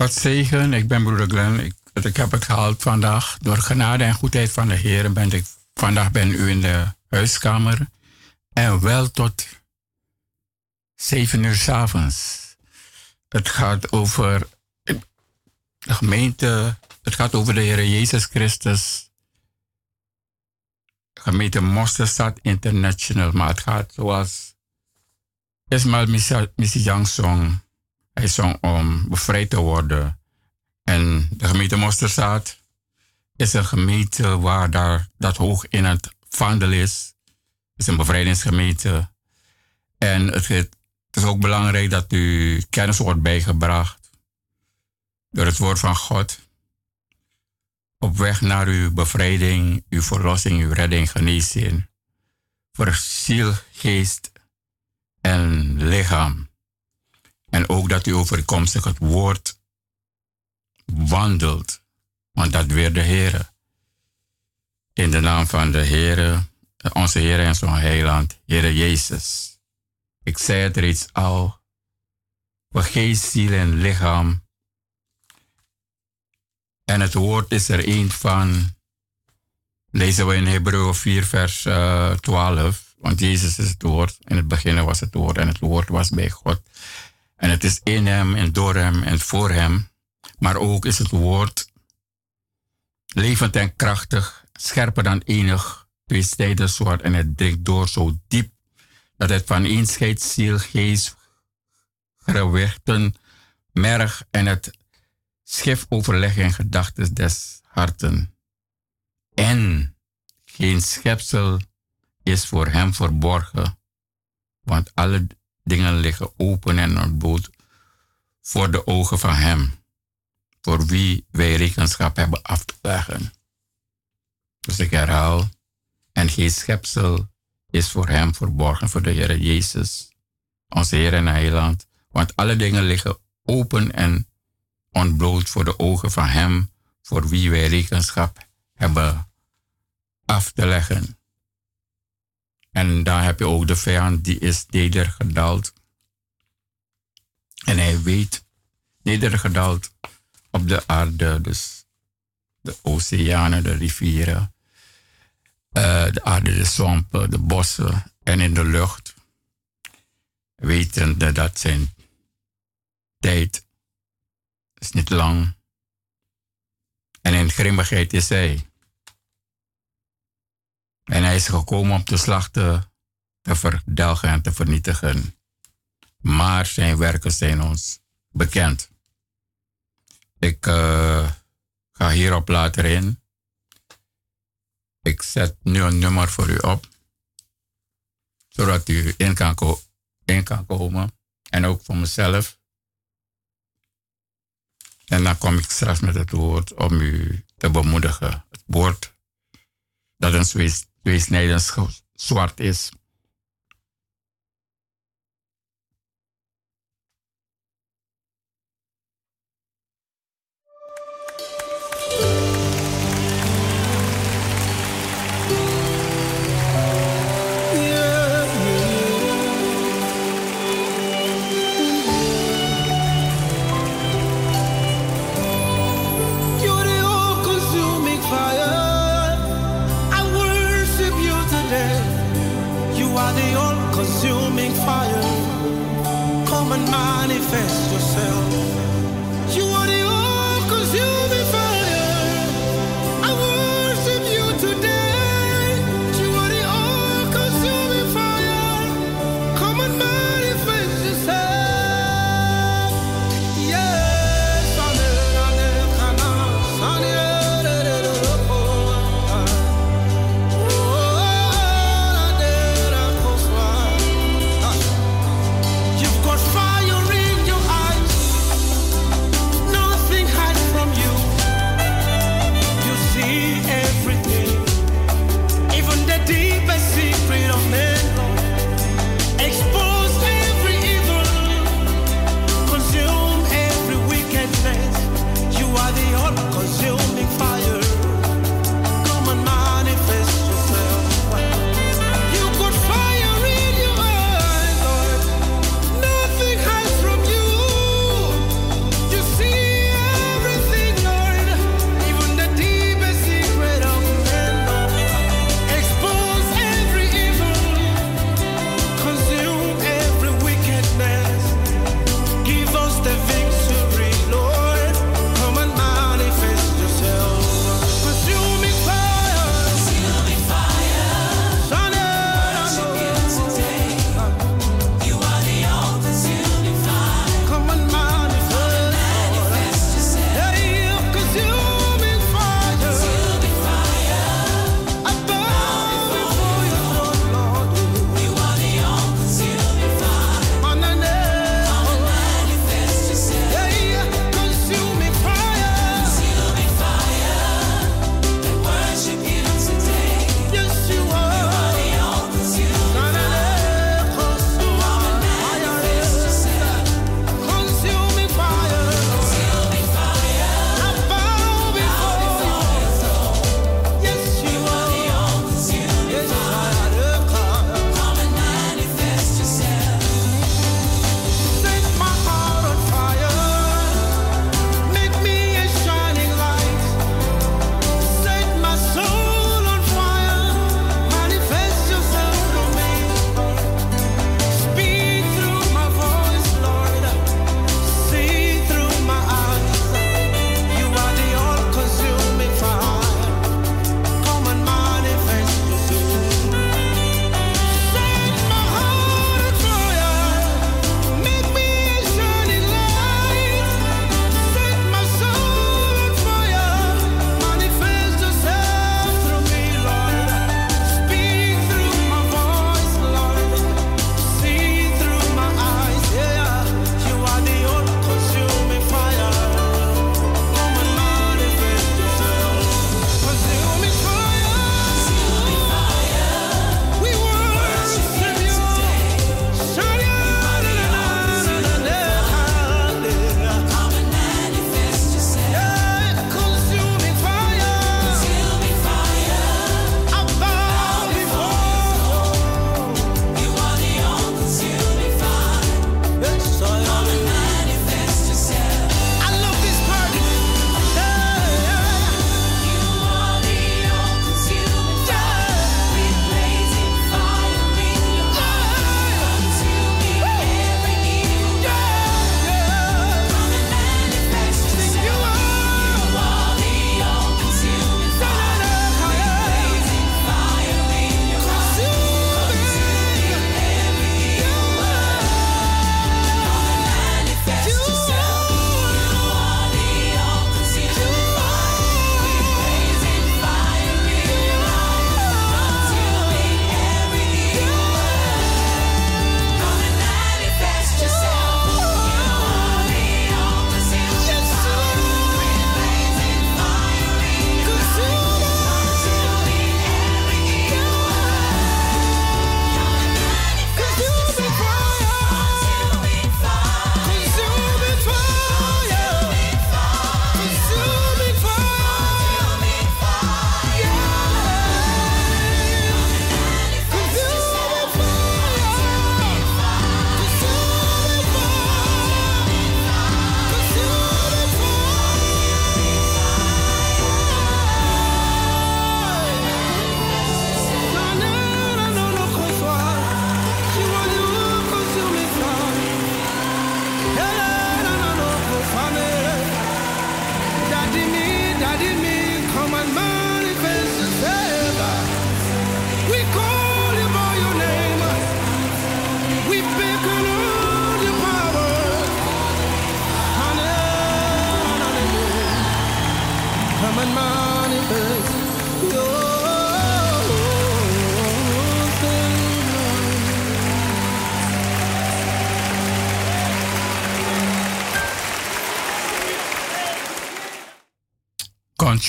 God zegen. Ik ben broeder Glenn. Ik, heb het gehaald vandaag. Door genade en goedheid van de Heer ben ik vandaag ben u in de huiskamer. En wel tot zeven uur s avonds. Het gaat over de gemeente. Het gaat over de Heer Jezus Christus. Gemeente Mosterstad International. Maar het gaat zoals Ismail Missie Yang zong. Hij zong om bevrijd te worden. En de gemeente Mosterstad is een gemeente waar daar, dat hoog in het vaandel is. Het is een bevrijdingsgemeente. En het, het is ook belangrijk dat u kennis wordt bijgebracht door het woord van God. Op weg naar uw bevrijding, uw verlossing, uw redding, genezing. Voor ziel, geest en lichaam. En ook dat u overkomstig het woord wandelt. Want dat weer de Heer. In de naam van de Heer, onze Heer en zo'n heiland, Heer Jezus. Ik zei het reeds al. Voor geest, ziel en lichaam. En het woord is er een van. Lezen we in Hebreeën 4, vers uh, eh, 12. Want Jezus is het woord. In het begin was het woord en het woord was bij God. En het is in hem en door hem en voor hem. Maar ook is het woord levend en krachtig, scherper dan enig tweezijdig zwaard en het dringt door zo diep dat het van een scheidt ziel, geest, gewichten, merg en het schif overleggen en gedachten des harten. En geen schepsel is voor hem verborgen, want alle dingen liggen open en ontbloot voor de ogen van hem voor wie wij rekenschap hebben af te leggen. Dus ik herhaal, en geen schepsel is voor hem verborgen, voor de Heer Jezus, onze Heer en Heiland, want alle dingen liggen open en ontbloot voor de ogen van hem, voor wie wij rekenschap hebben af te leggen. En dan heb je ook de vijand, die is nedergedaald. En hij weet, nedergedaald op de aarde, dus de oceanen, de rivieren, uh, de aarde, de swampen, de bossen en in de lucht. Wetende dat zijn tijd is niet lang. En in grimmigheid is hij. En hij is gekomen om te slachten, te verdelgen en te vernietigen. Maar zijn werken zijn ons bekend. Ik uh, ga hierop later in. Ik zet nu een nummer voor u op. Zodat u in kan, komen. En ook voor mezelf. En dan kom ik straks met het woord om u te bemoedigen. Het woord dat een tweesnijdend zwart is.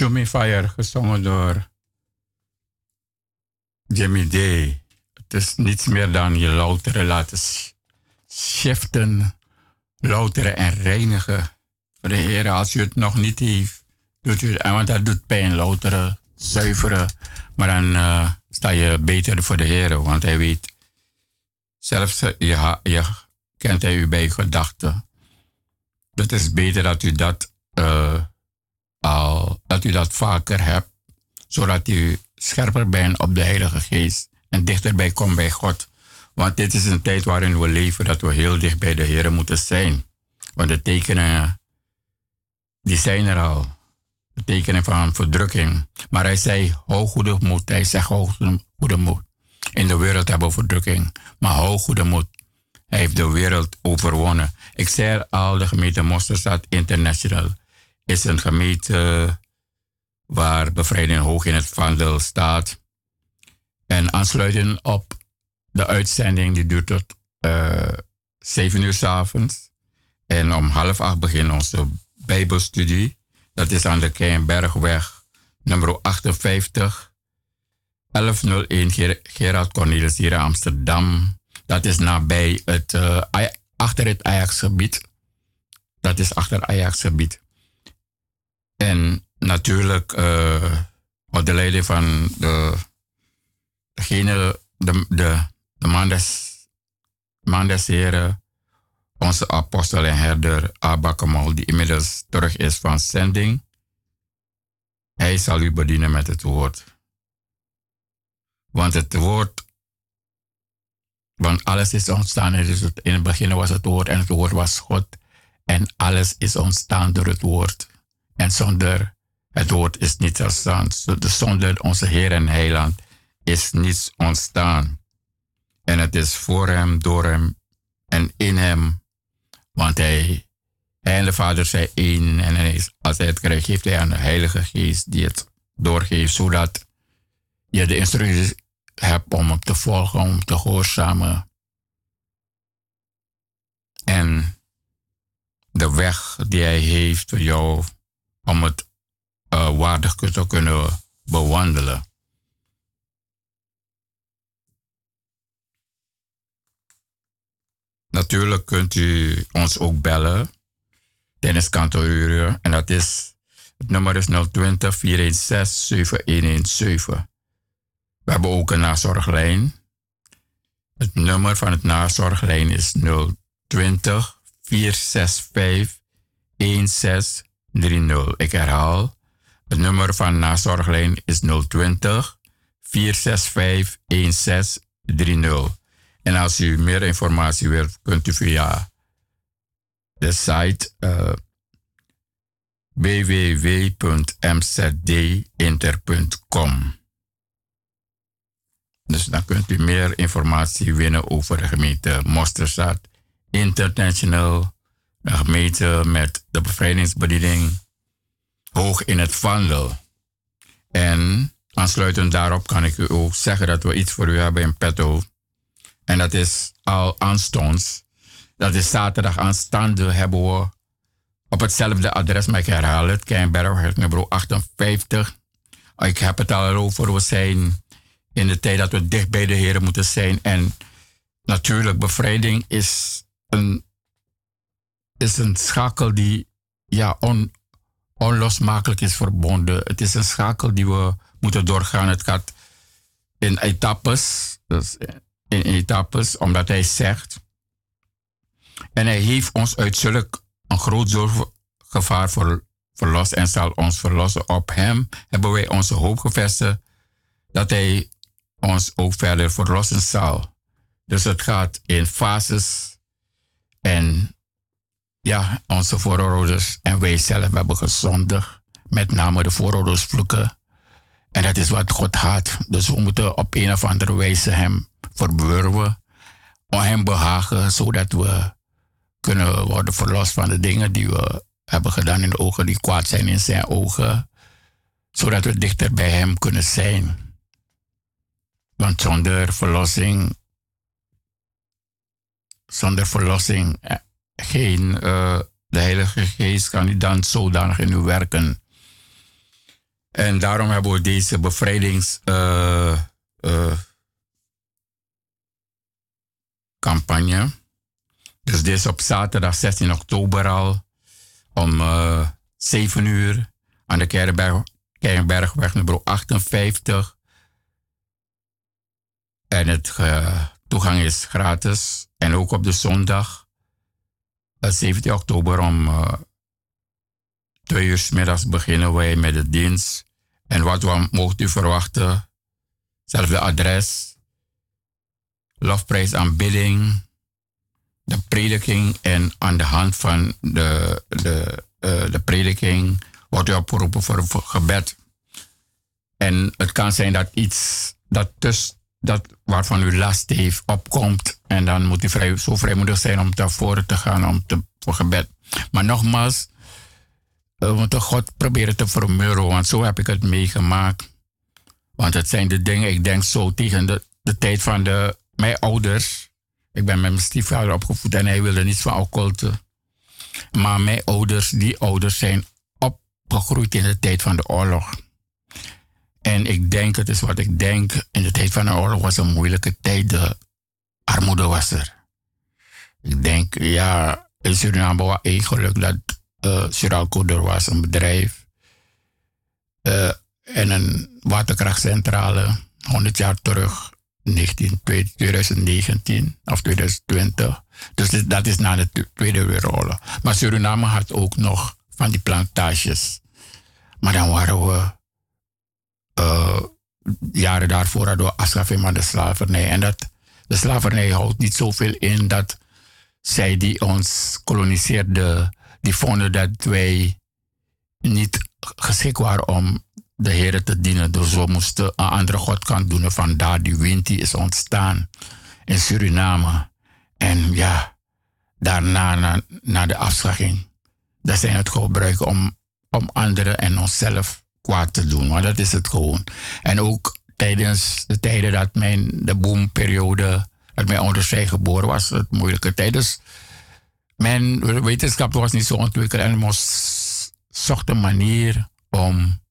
Consuming Fire, gezongen door Jimmy Day. Het is niets meer dan je louteren laten shiften, louteren en reinigen. Voor de Heer, als u het nog niet heeft, doet u. Want dat doet pijn, louteren, zuiveren. Maar dan uh, sta je beter voor de Heer, want hij weet, zelfs eh, je, je kent hij u bij gedachten. Het is beter dat u dat uh, al, dat u dat vaker hebt, zodat u scherper bent op de Heilige Geest en dichterbij komt bij God. Want dit is een tijd waarin we leven dat we heel dicht bij de Heer moeten zijn. Want de tekenen, die zijn er al. De tekenen van verdrukking. Maar hij zei, hou goede moed. Hij zegt, hou goede moed. In de wereld hebben we verdrukking. Maar hou goede moed. Hij heeft de wereld overwonnen. Ik zei al, de gemeente Mosterstad International is een gemeente waar bevrijding hoog in het vaandel staat. En aansluiten op de uitzending, die duurt tot uh, eh, 7 uur s avonds. En om half acht begint onze Bijbelstudie. Dat is aan de Keienbergweg, nummer 58, 1101 Gerard Cornelis hier in Amsterdam. Dat is nabij het, uh, achter het Ajax-gebied. Dat is achter Ajax-gebied. En natuurlijk uh, onder leiding van de, degene, de, de, de man des, man des heren, onze apostel en herder Abba Kamal, die inmiddels terug is van zending. Hij zal u bedienen met het woord. Want het woord, want alles is ontstaan. In het begin was het woord en het woord was God. En alles is ontstaan door het woord. En zonder het woord is niets ontstaan. Zonder onze Heer en Heiland is niets ontstaan. En het is voor hem, door hem en in hem. Want hij, hij en de Vader zijn één. En hij is, als hij het krijgt, geeft hij aan de Heilige Geest die het doorgeeft. Zodat je de instructies hebt om hem te volgen, om te gehoorzamen. En de weg die hij heeft voor jou om het uh, waardig te kunnen bewandelen. Natuurlijk kunt u ons ook bellen tijdens kantooruren. En dat is, het nummer is 020 416 7117. We hebben ook een nazorglijn. Het nummer van het nazorglijn is 020 465 16 30. Ik herhaal. Het nummer van nazorglijn is 020 465 1630. En als u meer informatie wilt, kunt u via de site uh, www.mzdinter.com. Dus dan kunt u meer informatie winnen over de gemeente Mosterstad International gemeente met de bevrijdingsbediening hoog in het vandel. En aansluitend daarop kan ik u ook zeggen dat we iets voor u hebben in petto. En dat is al aanstonds. Dat is zaterdag aanstaande hebben we op hetzelfde adres, maar ik herhaal het, nummer 58. Ik heb het al over, we zijn in de tijd dat we dicht bij de Heer moeten zijn. En natuurlijk, bevrijding is een is een schakel die ja, on, onlosmakelijk is verbonden. Het is een schakel die we moeten doorgaan. Het gaat in etappes, dus in etappes, omdat hij zegt. En hij heeft ons uit zulk een groot gevaar voor, verlost en zal ons verlossen. Op hem hebben wij onze hoop gevestigd dat hij ons ook verder verlossen zal. Dus het gaat in fases en ja, onze voorouders en wij zelf hebben gezondigd. Met name de voorouders vloeken. En dat is wat God haat. Dus we moeten op een of andere wijze hem verburwen. Om hem behagen, zodat we kunnen worden verlost van de dingen die we hebben gedaan in de ogen, die kwaad zijn in zijn ogen. Zodat we dichter bij hem kunnen zijn. Want zonder verlossing, zonder verlossing eh, geen, uh, de Heilige Geest kan niet dan zodanig in u werken. En daarom hebben we deze bevrijdingscampagne. Uh, dus dit is op zaterdag 16 oktober al om uh, eh, 7 uur aan de Keienberg, nummer 58. En het toegang is gratis. En ook op de zondag, 17 oktober om twee uur middags beginnen wij met de dienst. En wat we u verwachten, hetzelfde adres, lofprijs aanbidding, de prediking en aan de hand van de, de, uh, de prediking wordt u opgeroepen voor gebed. En het kan zijn dat iets dat, dus, dat waarvan u last heeft opkomt en dan moet u vrij, zo vrijmoedig zijn om naar voren te gaan om te, voor gebed. Maar nogmaals, we moeten God proberen te vermurren, want zo heb ik het meegemaakt. Want het zijn de dingen, ik denk zo tegen de, de tijd van de, mijn ouders. Ik ben met mijn stiefvader opgevoed en hij wilde niets van occulte. Maar mijn ouders, die ouders zijn opgegroeid in de tijd van de oorlog. En ik denk, het is wat ik denk, in de tijd van de oorlog was een moeilijke tijd. De armoede was er. Ik denk, ja, in Suriname was eigenlijk dat uh, Siralco, er was een bedrijf uh, en een waterkrachtcentrale 100 jaar terug, 19, 2019 of 2020. Dus dat is na de Tweede Wereldoorlog. Maar Suriname had ook nog van die plantages. Maar dan waren we uh, jaren daarvoor we afschaffing van de slavernij. En dat, de slavernij houdt niet zoveel in dat zij die ons koloniseerden die vonden dat wij niet geschikt waren om de Heer te dienen. Dus we moesten een andere God kan doen. Vandaar die wind die is ontstaan in Suriname. En ja, daarna na, na de afschakking. Dat zijn het gebruiken om, om anderen en onszelf kwaad te doen. Maar dat is het gewoon. En ook tijdens de tijden dat mijn, de boomperiode, dat mijn ouders zijn geboren was, het moeilijke tijd. Dus mijn wetenschap was niet zo ontwikkeld en moest zocht een manier om,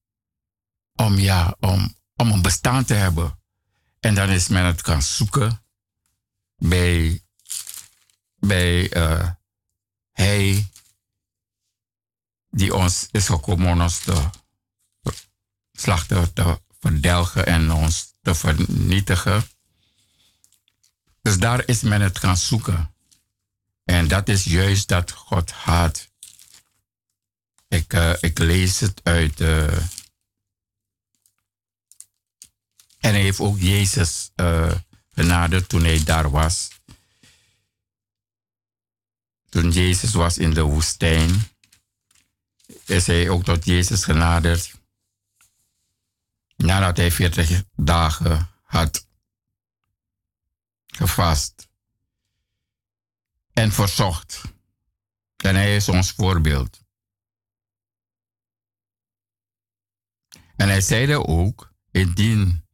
om, ja, om, om een bestaan te hebben. En dan is men het gaan zoeken bij, bij uh, hij die ons is gekomen om ons te slachten, te verdelgen en ons te vernietigen. Dus daar is men het gaan zoeken. En dat is juist dat God haat. Ik, uh, ik lees het uit. Uh, en hij heeft ook Jezus uh, toen hij daar was. Toen Jezus was in de woestijn, is hij ook tot Jezus genaderd. Nadat hij 40 dagen had gevast en verzocht. En hij is ons voorbeeld. En hij zeide ook, indien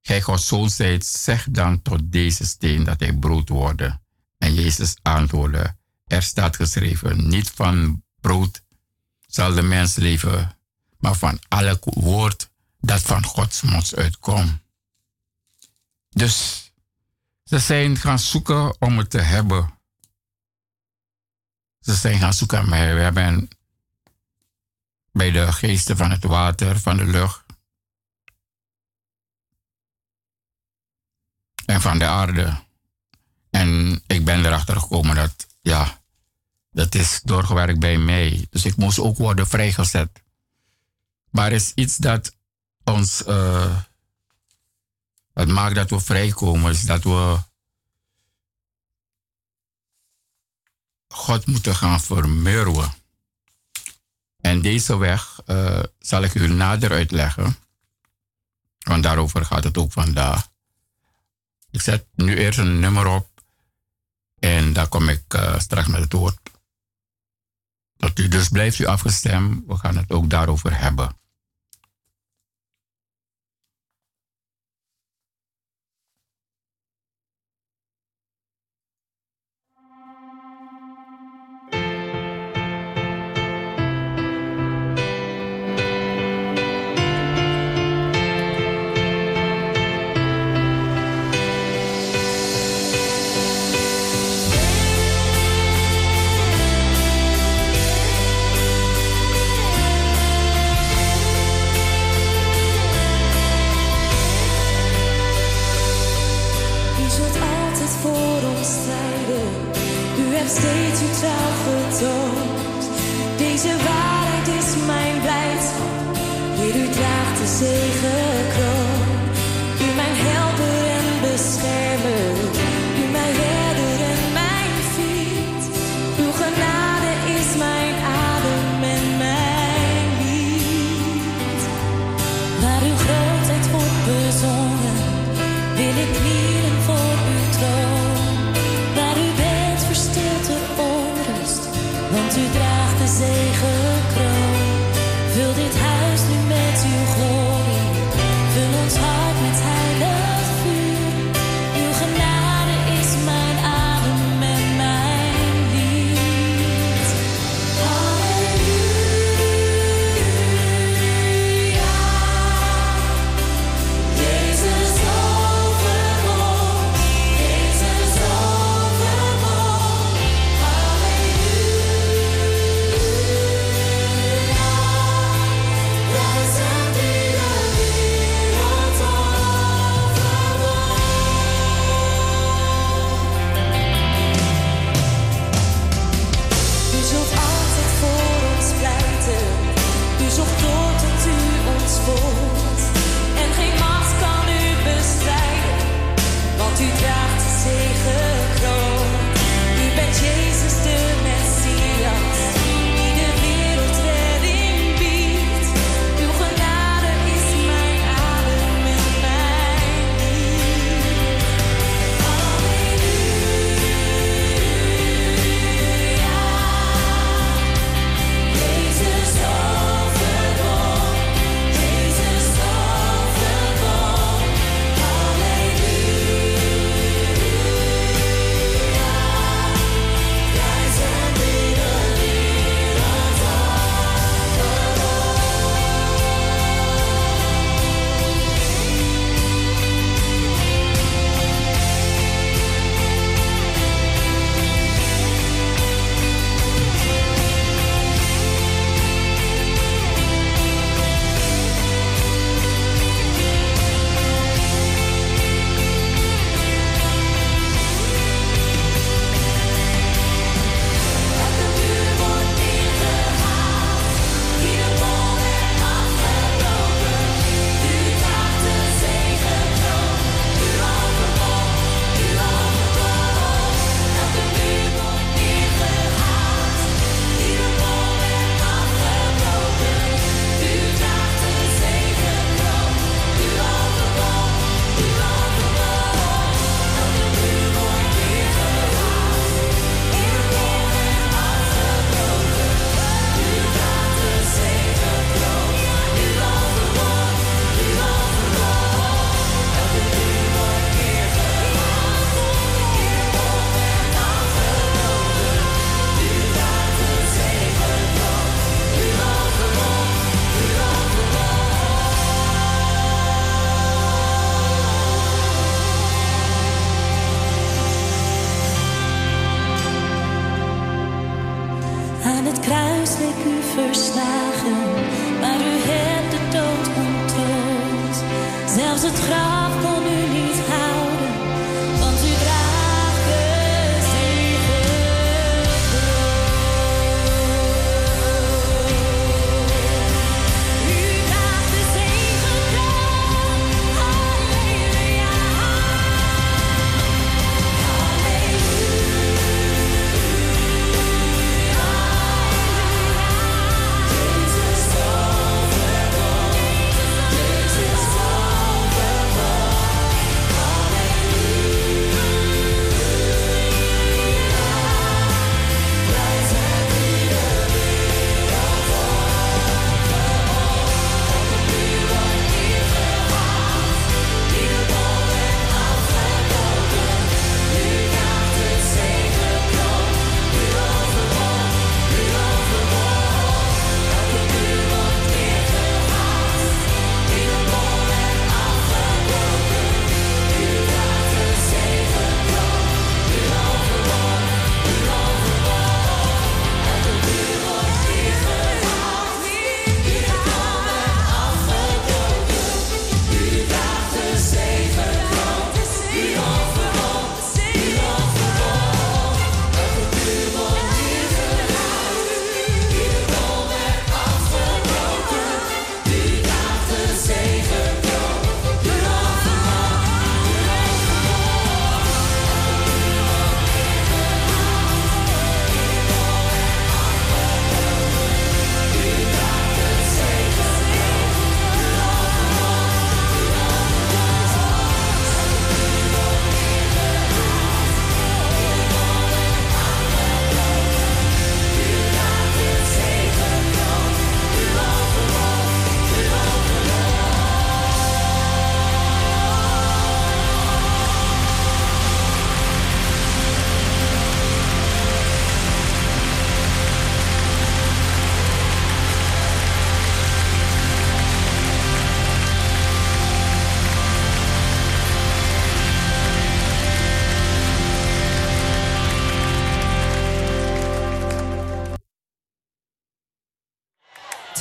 gij Gods zoon zijt, zeg dan tot deze steen dat hij brood worden. En Jezus antwoordde, er staat geschreven, niet van brood zal de mens leven, maar van elk woord dat van Gods mond uitkomt. Dus ze zijn gaan zoeken om het te hebben. Ze zijn gaan zoeken mij. We hebben bij de geesten van het water, van de lucht. En van de aarde. En ik ben erachter gekomen dat, ja, dat is doorgewerkt bij mij. Dus ik moest ook worden vrijgezet. Maar er is iets dat ons, uh, wat maakt dat we vrijkomen, is dat we God moeten gaan vermurwen. En deze weg uh, zal ik u nader uitleggen. Want daarover gaat het ook vandaag. Ik zet nu eerst een nummer op. En daar kom ik uh, straks met het woord. Dat u dus blijft u afgestemd. We gaan het ook daarover hebben.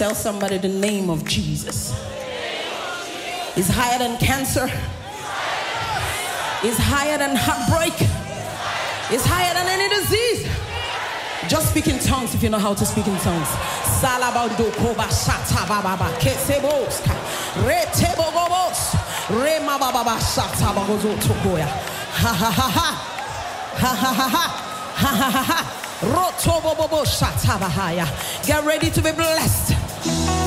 Tell somebody the name of Jesus. Is higher than cancer. Is higher than heartbreak. Is higher than any disease. Just speak in tongues if you know how to speak in tongues. Koba baba kesebos retebo gobos rema baba shata bagozo tokoya ha ha ha ha ha ha ha ha ha ha Get ready to be blessed.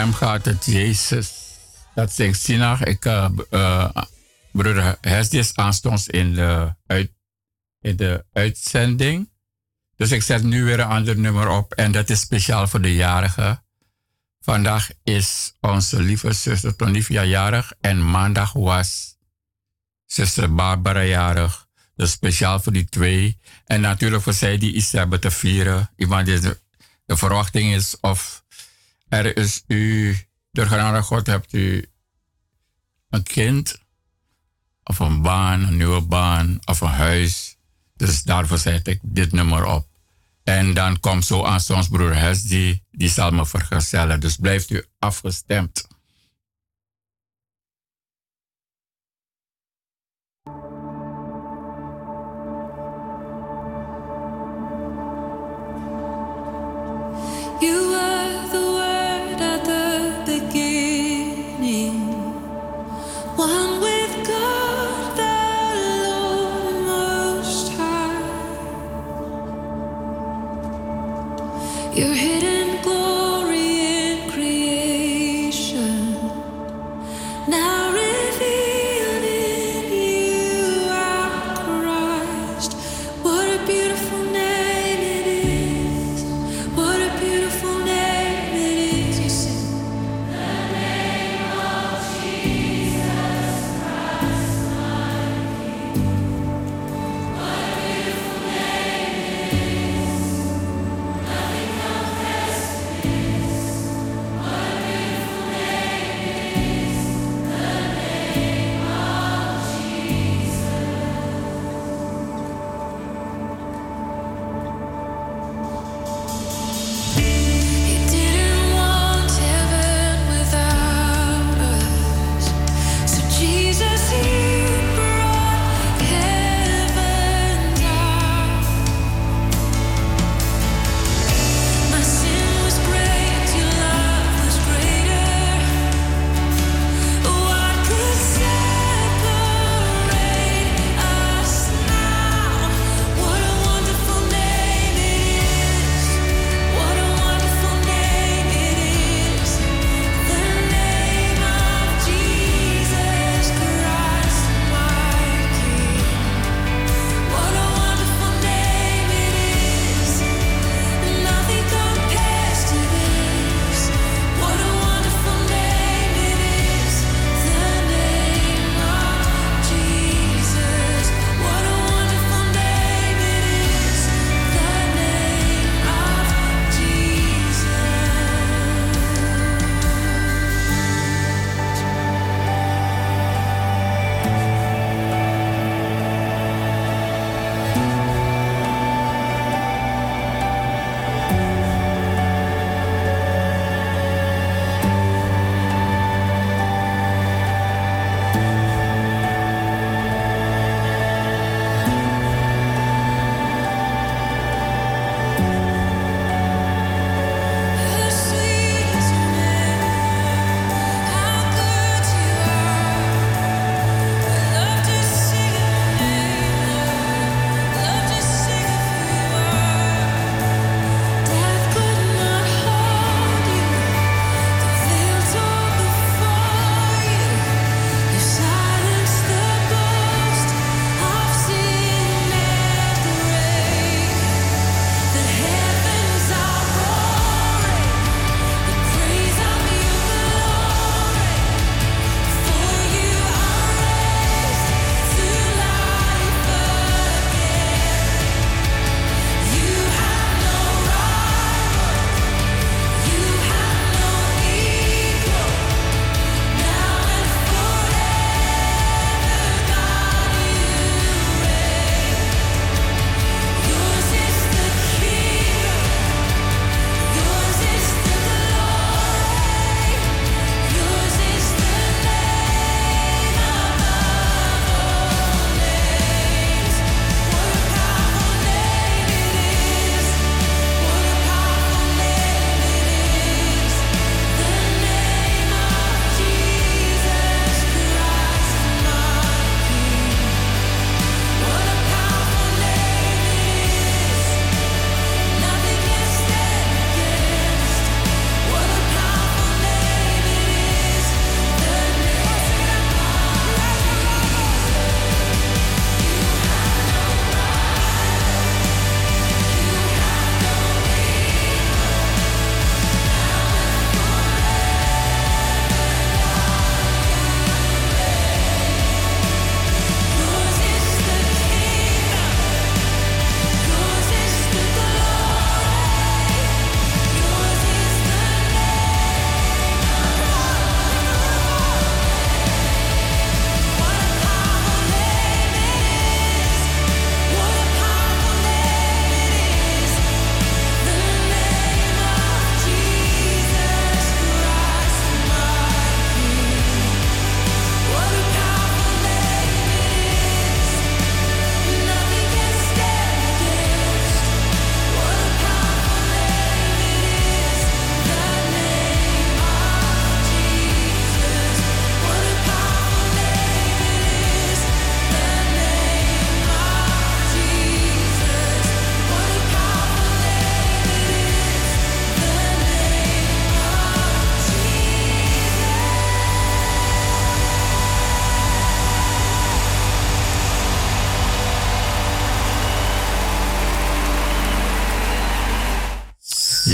Hem gaat het Jezus. Dat zingt Sinach. Ik, uh, uh, broeder aanstonds in de, uit, in de uitzending. Dus ik zet nu weer een ander nummer op. En dat is speciaal voor de jarigen. Vandaag is onze lieve zuster Tonifia jarig. En maandag was zuster Barbara jarig. Dus speciaal voor die twee. En natuurlijk voor zij die iets hebben te vieren. Iemand die de verwachting is of er is u, door genade God hebt u een kind. Of een baan, een nieuwe baan. Of een huis. Dus daarvoor zet ik dit nummer op. En dan komt zo aan ons broer Hes, die, die zal me vergezellen. Dus blijft u afgestemd.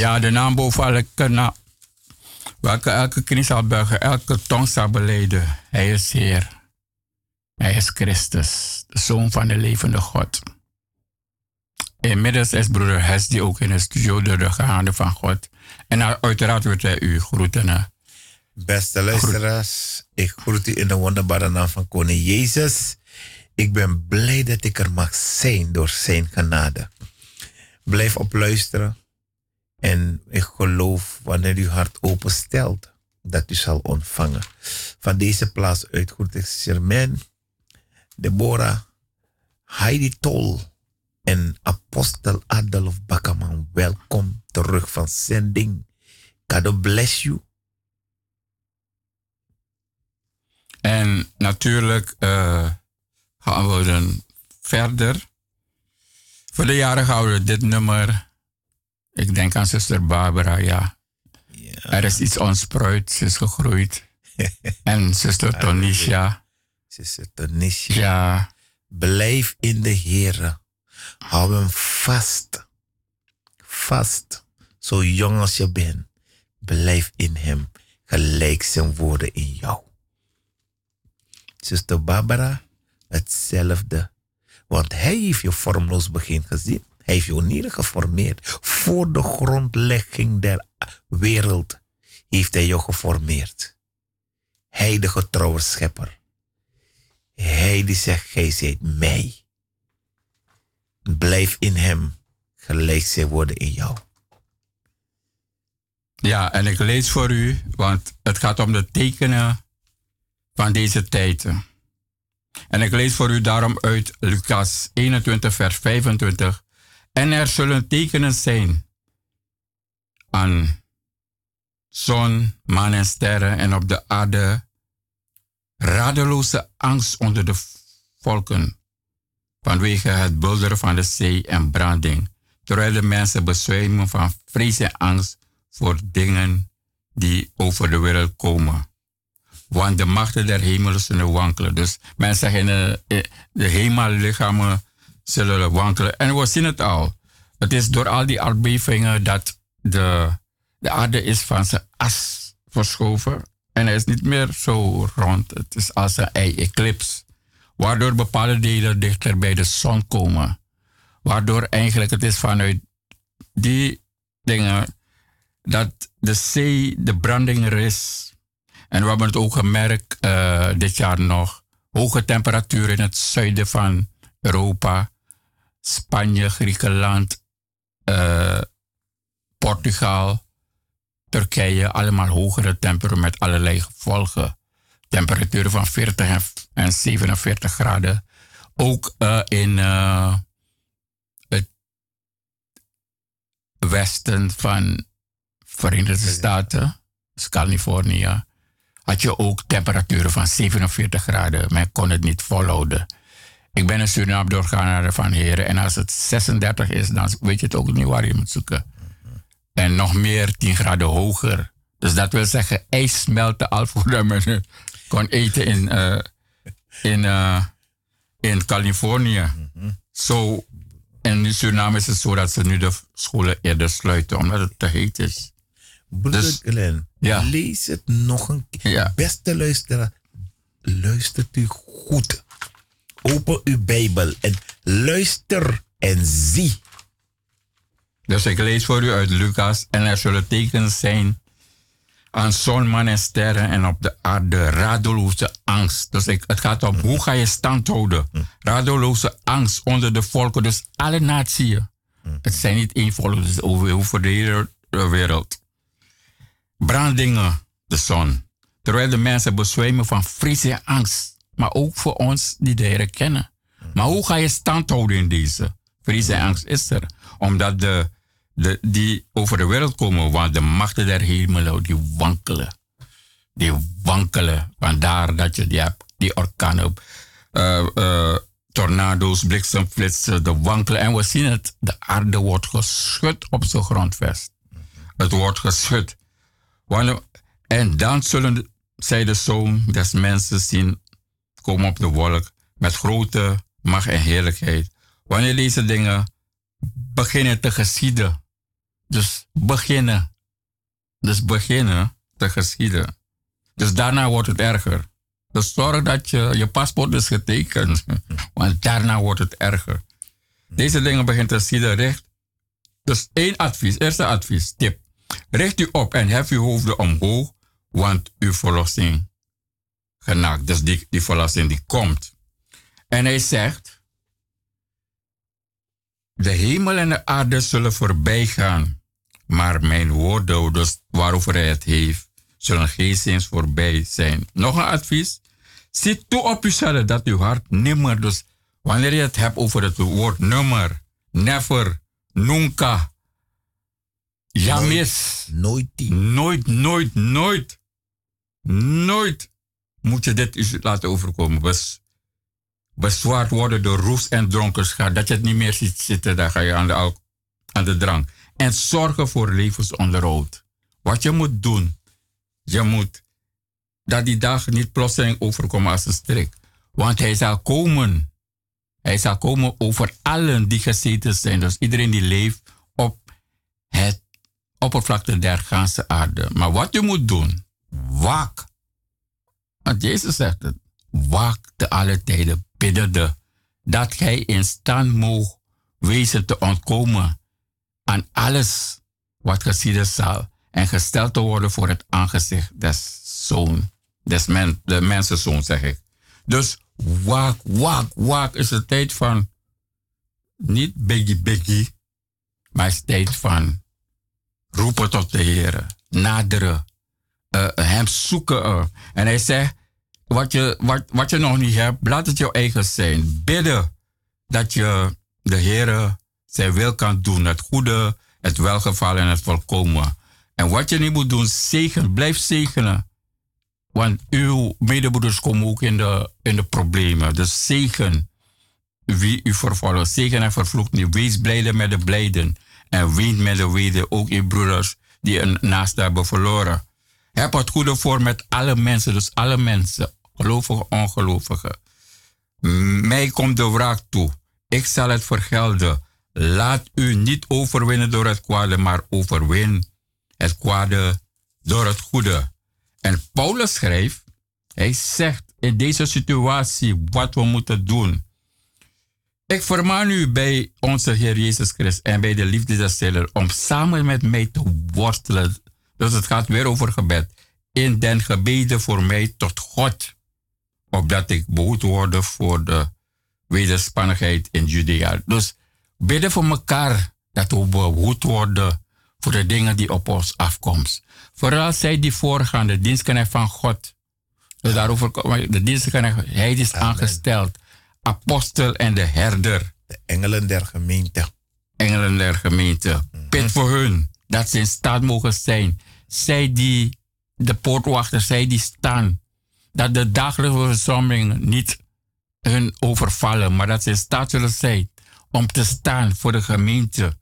Ja, de naam boven elke naam. Welke elke knie zal buigen, elke tong zal beleden. Hij is Heer. Hij is Christus, de Zoon van de levende God. Inmiddels is broeder Hes ook in de studio de ruggaande van God. En uiteraard wordt hij u groeten. Beste luisteraars, ik groet u in de wonderbare naam van Koning Jezus. Ik ben blij dat ik er mag zijn door zijn genade. Blijf op luisteren. En ik geloof wanneer u hart openstelt, dat u zal ontvangen. Van deze plaats uit ik Deborah, Heidi Tol en apostel Adolf Bakkerman. Welkom terug van zending. God bless you. En natuurlijk uh, gaan we dan verder. Voor de jaren gaan we dit nummer. Ik denk aan zuster Barbara, ja. ja. Er is iets ontspruit, ze is gegroeid. en zuster Tonisha. Zuster Tonisha. Ja. Blijf in de Heer. Hou hem vast. Vast. Zo jong als je bent. Blijf in hem. Gelijk zijn woorden in jou. Zuster Barbara, hetzelfde. Want hij heeft je vormloos begin gezien. Hij heeft je niet geformeerd. Voor de grondlegging der wereld heeft hij je geformeerd. Hij de getrouwe schepper. Hij die zegt, gij zijt mij. Blijf in hem, gelijk zij worden in jou. Ja, en ik lees voor u, want het gaat om de tekenen van deze tijden. En ik lees voor u daarom uit Lucas 21, vers 25. En er zullen tekenen zijn aan zon, maan en sterren en op de aarde radeloze angst onder de volken vanwege het bulderen van de zee en branding, terwijl de mensen bezwijmen van vrees en angst voor dingen die over de wereld komen. Want de machten der hemelen zullen wankelen. Dus mensen zeggen, de, eh, de hemellichamen zullen wankelen. En we zien het al. Het is door al die aardbevingen dat de, de aarde is van zijn as verschoven. En hij is niet meer zo rond. Het is als een ei-eclips. Waardoor bepaalde delen dichter bij de zon komen. Waardoor eigenlijk het is vanuit die dingen dat de zee de branding er is. En we hebben het ook gemerkt uh, dit jaar nog. Hoge temperaturen in het zuiden van Europa. Spanje, Griekenland, uh, Portugal, Turkije. Allemaal hogere temperaturen met allerlei gevolgen. Temperaturen van 40 en, 47 graden. Ook uh, in het westen van Verenigde Staten, dus Californië, had je ook temperaturen van 47 graden. Men kon het niet volhouden. Ik ben een Suriname doorgaande van heren. En als het 36 is, dan weet je het ook niet waar je moet zoeken. En nog meer 10 graden hoger. Dus dat wil zeggen, ijs smelten al voordat men kon eten in, uh, in, uh, in Californië. Zo, en in Suriname is het zo dat ze nu de scholen eerder sluiten, omdat het te heet is. Broeder dus, Glenn, ja. lees het nog een keer. Ja. Beste luisteraar, luistert u goed. Open uw Bijbel en luister en zie. Dus ik lees voor u uit Lucas. En er zullen tekens zijn aan zon, maan en sterren en op de aarde radeloze angst. Dus ik, het gaat om hoe ga je stand houden. Radeloze angst onder de volken, dus alle naties. Het zijn niet één volk, is over de hele wereld brandingen, de zon. Terwijl de mensen bezwijmen van vrees en angst. Maar ook voor ons die de Heer kennen. Maar hoe ga je stand houden in deze? Vrees en angst is er. Omdat de, de, die over de wereld komen, want de machten der hemelen, die wankelen. Die wankelen. Vandaar dat je die die orkanen, uh, tornado's, bliksemflitsen, de wankelen. En we zien het, de aarde wordt geschud op zijn grondvest. Het wordt geschud en dan zullen zij de zoon des mensen zien komen op de wolk met grote macht en heerlijkheid. Wanneer deze dingen beginnen te geschieden, Dus beginnen. Dus beginnen te geschieden. Dus daarna wordt het erger. Dus zorg dat je, je paspoort is getekend. Want daarna wordt het erger. Deze dingen begint te zien recht. Dus één advies, eerste advies, tip. Richt u op en hef uw hoofden omhoog, want uw verlossing genaakt. Dus die, die verlossing die komt. En hij zegt, de hemel en de aarde zullen voorbij gaan, maar mijn woorden, dus waarover hij het heeft, zullen geen zins voorbij zijn. Nog een advies, Zit toe op uzelf dat uw hart nimmer, dus wanneer je het hebt over het woord nummer, never, nunca, jamis. Nooit, nooit, nooit, nooit, nooit moet je dit laten overkomen. Bezwaard worden door roes en dronkenschap. Dat je het niet meer ziet zitten, dan ga je aan de, aan de drank. En zorgen voor levensonderhoud. Wat je moet doen, je moet dat die dag niet plotseling overkomen als een strik. Want hij zal komen. Hij zal komen over allen die gezeten zijn. Dus iedereen die leeft op het oppervlakte der ganse aarde. Maar wat je moet doen, waak. Want Jezus zegt het. Waak te alle tijden, biddende. Dat gij in stand moogt wezen te ontkomen aan alles wat geschieden zal. En gesteld te worden voor het aangezicht des zoon des men, de mensenzoon, zeg ik. Dus waak, waak, waak is de tijd van niet biggie, biggie, maar is tijd van roepen tot de Heer, naderen, uh, hem zoeken. En hij zegt, wat je, wat, wat je nog niet hebt, laat het jouw eigen zijn. Bidden dat je de Heer zijn wil kan doen, het goede, het welgevallen en het volkomen. En wat je niet moet doen, zegen, blijf zegenen. Want uw medebroeders komen ook in de, in de problemen. Dus zegen wie u vervolgt. Zegen en vervloekt niet. Wees blijde met de blijden. En ween met de weden. Ook uw broeders die een naaste hebben verloren. Heb het goede voor met alle mensen. Dus alle mensen. Gelovigen, ongelovigen. Mij komt de wraak toe. Ik zal het vergelden. Laat u niet overwinnen door het kwade, maar overwin het kwade door het goede. En Paulus schrijft, hij zegt in deze situatie wat we moeten doen. Ik vermaan u bij onze Heer Jezus Christus en bij de liefde des om samen met mij te worstelen. Dus het gaat weer over gebed. In den gebeden voor mij tot God. Opdat ik behoed word voor de wederspannigheid in Judea. Dus bidden voor elkaar dat we behoed worden voor de dingen die op ons afkomen. Vooral zij die voorgaan, de dienstknecht van God. Dus daarover, de dienstknecht, hij is aangesteld. Apostel en de herder. De engelen der gemeente. Engelen der gemeente. Bid voor hun, dat ze in staat mogen zijn. Zij die, de poortwachters, zij die staan. Dat de dagelijkse verzamelingen niet hun overvallen, maar dat ze in staat zullen zijn om te staan voor de gemeente.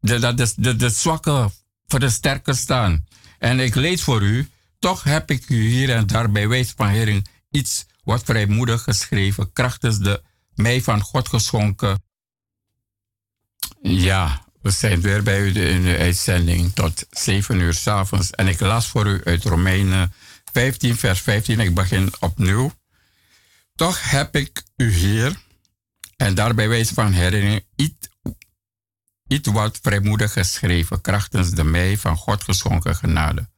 Dat de, de, de zwakke voor de sterke staan. En ik lees voor u, toch heb ik u hier en daar bij wijze van hering iets wat vrijmoedig geschreven, krachtens de mij van God geschonken. Ja, we zijn weer bij u in de uitzending tot 7 uur s avonds. En ik las voor u uit Romeinen 15, vers 15. Ik begin opnieuw. Toch heb ik u hier, en daarbij wijze van herinnering, iets wat vrijmoedig geschreven, krachtens de mij van God geschonken genade.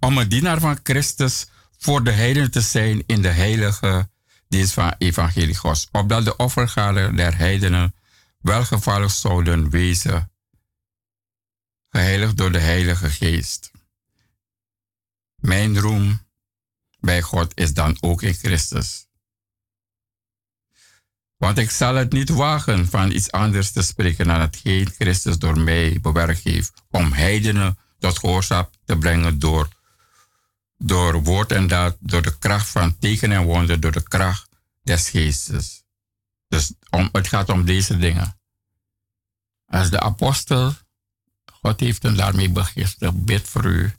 Om een dienaar van Christus voor de heiden te zijn in de heilige dienst van evangelie Gods, opdat de offergade der heidenen welgevallig zouden wezen, geheiligd door de Heilige Geest. Mijn roem bij God is dan ook in Christus. Want ik zal het niet wagen van iets anders te spreken dan hetgeen Christus door mij bewerkt heeft, om heidenen tot gehoorschap te brengen door, door woord en daad, door de kracht van teken en wonder, door de kracht des geestes. Dus om, het gaat om deze dingen. Als de apostel, God heeft hem daarmee begisterd, bid voor u,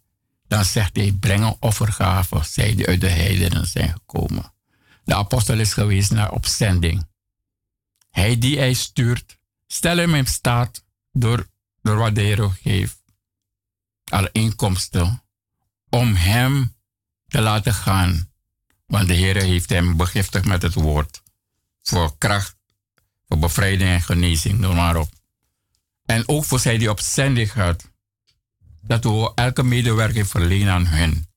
dan zegt hij, breng een offergave, zij die uit de heidenen zijn gekomen. De apostel is geweest naar opzending. Hij die hij stuurt, stel hem in staat door, door wat de Heer geeft. alle inkomsten, om hem te laten gaan. Want de Heer heeft hem begiftigd met het woord. Voor kracht, voor bevrijding en genezing, noem maar op. En ook voor zij die op gaat. Dat we elke medewerker verlenen aan hen.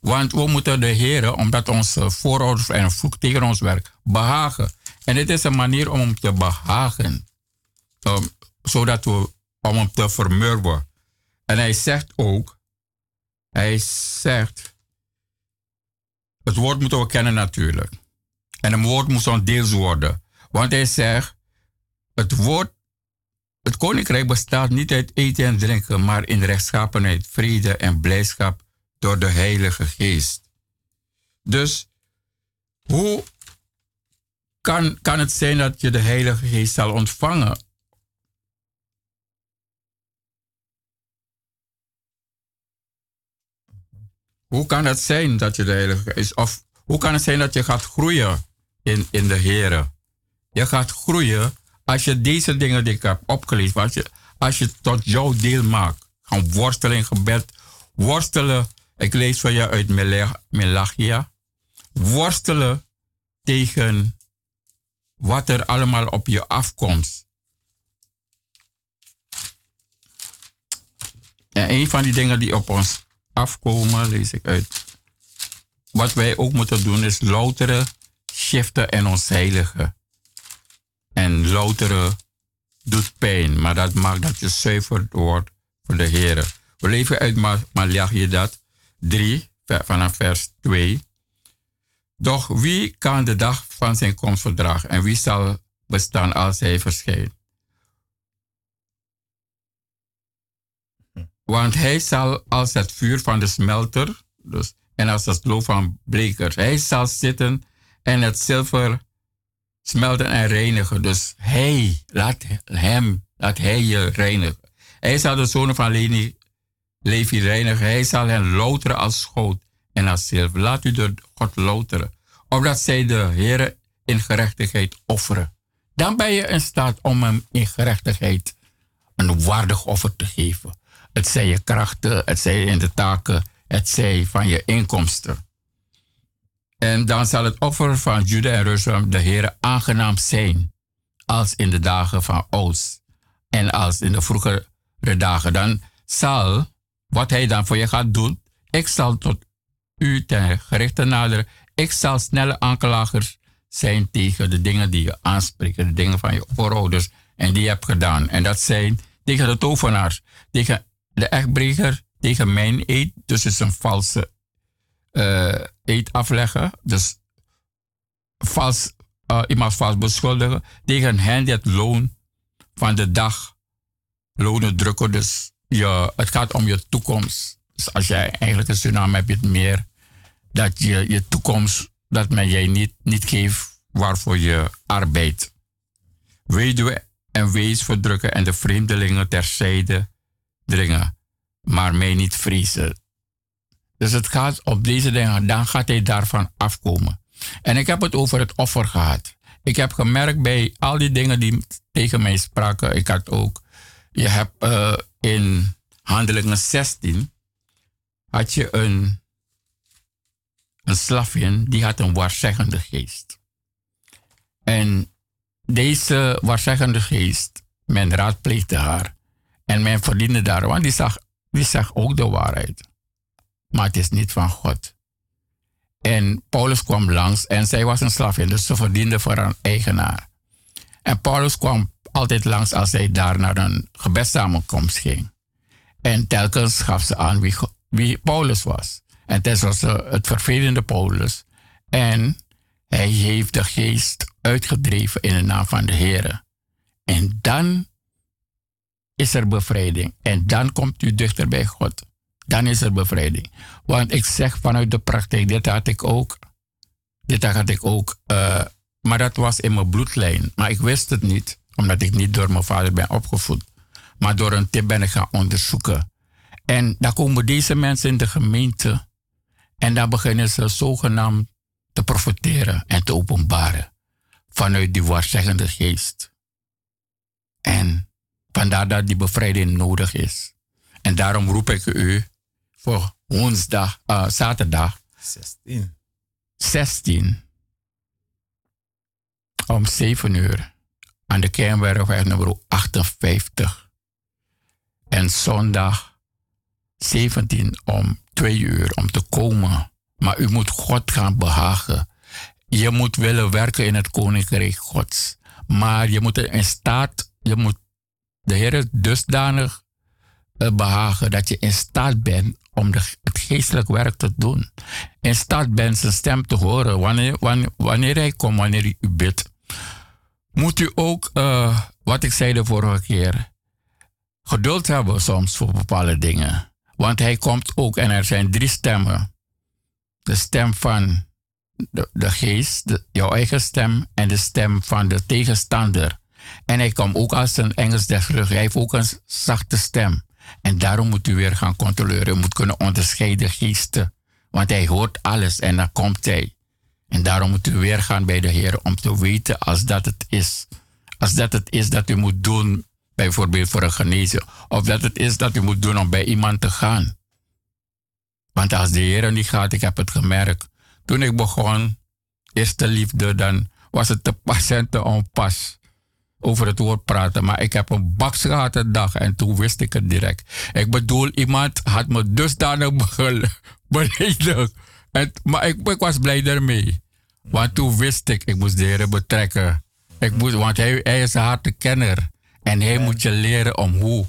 Want we moeten de Heer, omdat onze voorouders en vroeg tegen ons werk, behagen. En dit is een manier om hem te behagen. Um, zodat we, om hem te vermurwen. En hij zegt ook, hij zegt, het woord moeten we kennen natuurlijk. En het woord moet ons deels worden. Want hij zegt, het woord, het koninkrijk bestaat niet uit eten en drinken, maar in rechtschapenheid, vrede en blijdschap door de Heilige Geest. Dus hoe kan, kan het zijn dat je de Heilige Geest zal ontvangen? Hoe kan het zijn dat je de Heilige Geest, of hoe kan het zijn dat je gaat groeien in, in de Heer? Je gaat groeien als je deze dingen die ik heb opgelezen, als je, als je tot jouw deel maakt. Gaan worstelen in gebed, worstelen ik lees van je uit Melachia. Worstelen tegen wat er allemaal op je afkomt. En een van die dingen die op ons afkomen, lees ik uit. Wat wij ook moeten doen is louteren, shiften en ons heiligen. En louteren doet pijn, maar dat maakt dat je zuiver wordt voor de Heer. We leven uit Malachi dat. 3, vanaf vers 2. Doch wie kan de dag van zijn komst verdragen en wie zal bestaan als hij verschijnt? Want hij zal als het vuur van de smelter, dus, en als het loof van blekers, hij zal zitten en het zilver smelten en reinigen. Dus hij, laat hem, laat hij je reinigen. Hij zal de zonen van Levi reinigen. Hij zal hen loteren als schoot en als zilver. Laat u door God loteren. Opdat zij de Heer in gerechtigheid offeren. Dan ben je in staat om hem in gerechtigheid een waardig offer te geven. Het zij je krachten, het zij in de taken, het zij van je inkomsten. En dan zal het offer van Juda en Jeruzalem de Heer aangenaam zijn. Als in de dagen van Oost. En als in de vroegere dagen. Dan zal wat hij dan voor je gaat doen. Ik zal tot u ten gerichte naderen. Ik zal snelle aanklagers zijn tegen de dingen die je aanspreken, de dingen van je voorouders en die je hebt gedaan. En dat zijn tegen de tovenaars, tegen de echtbreker, tegen mijn eed. Dus het is een valse uh, eed afleggen. Dus vals, uh, iemand vals beschuldigen. Tegen hen het loon van de dag lonen drukken. Dus je, het gaat om je toekomst. Dus als jij eigenlijk een tsunami hebt, je het meer dat je je toekomst, dat men jij niet, niet geeft waarvoor je arbeidt. Weduwe en wees verdrukken en de vreemdelingen terzijde dringen, maar mij niet vrezen. Dus het gaat op deze dingen, dan gaat hij daarvan afkomen. En ik heb het over het offer gehad. Ik heb gemerkt bij al die dingen die tegen mij spraken, ik had ook, je hebt uh, in Handelingen 16 had je een, een slavin die had een waarzeggende geest. En deze waarzeggende geest, men raadpleegde haar. En men verdiende daar, want die zag, die zag ook de waarheid. Maar het is niet van God. En Paulus kwam langs en zij was een slavin, dus ze verdiende voor haar eigenaar. En Paulus kwam altijd langs als hij daar naar een gebedssamenkomst ging. En telkens gaf ze aan wie, Paulus was. En tenslotte het vervelende Paulus. En hij heeft de geest uitgedreven in de naam van de Heer. En dan is er bevrijding. En dan komt u dichter bij God. Dan is er bevrijding. Want ik zeg vanuit de praktijk, dit had ik ook. Dit had ik ook. Uh, maar dat was in mijn bloedlijn. Maar ik wist het niet omdat ik niet door mijn vader ben opgevoed. Maar door een tip ben ik gaan onderzoeken. En dan komen deze mensen in de gemeente. En dan beginnen ze zogenaamd te profiteren en te openbaren. Vanuit die waarzeggende geest. En vandaar dat die bevrijding nodig is. En daarom roep ik u voor woensdag, uh, zaterdag 16. 16 om 7 uur aan de Kernwerkweg nummer 58. En zondag 17 om 2 uur om te komen. Maar u moet God gaan behagen. Je moet willen werken in het Koninkrijk Gods. Maar je moet in staat, je moet de Heer dusdanig behagen dat je in staat bent om de, het geestelijk werk te doen. In staat bent zijn stem te horen wanneer, wanneer, hij komt, wanneer u bidt. Moet u ook, uh, wat ik zei de vorige keer, geduld hebben soms voor bepaalde dingen. Want hij komt ook en er zijn drie stemmen. De stem van de, geest, jouw eigen stem en de stem van de tegenstander. En hij komt ook als een Engels terug. Hij heeft ook een zachte stem. En daarom moet u weer gaan controleren. U moet kunnen onderscheiden geesten. Want hij hoort alles en dan komt hij. En daarom moet u weer gaan bij de Heer om te weten als dat het is. Als dat het is dat u moet doen, bijvoorbeeld voor een genezen. Of dat het is dat u moet doen om bij iemand te gaan. Want als de Heer niet gaat, ik heb het gemerkt. Toen ik begon, eerste liefde, dan was het te te onpas over het woord praten. Maar ik heb een baks gehad een dag en toen wist ik het direct. Ik bedoel, iemand had me dusdanig beledigd. Maar ik, ik, was blij daarmee. Want toen wist ik, ik moest de betrekken. Ik moest, want hij, hij is een harte kenner. En hij moet je leren om hoe,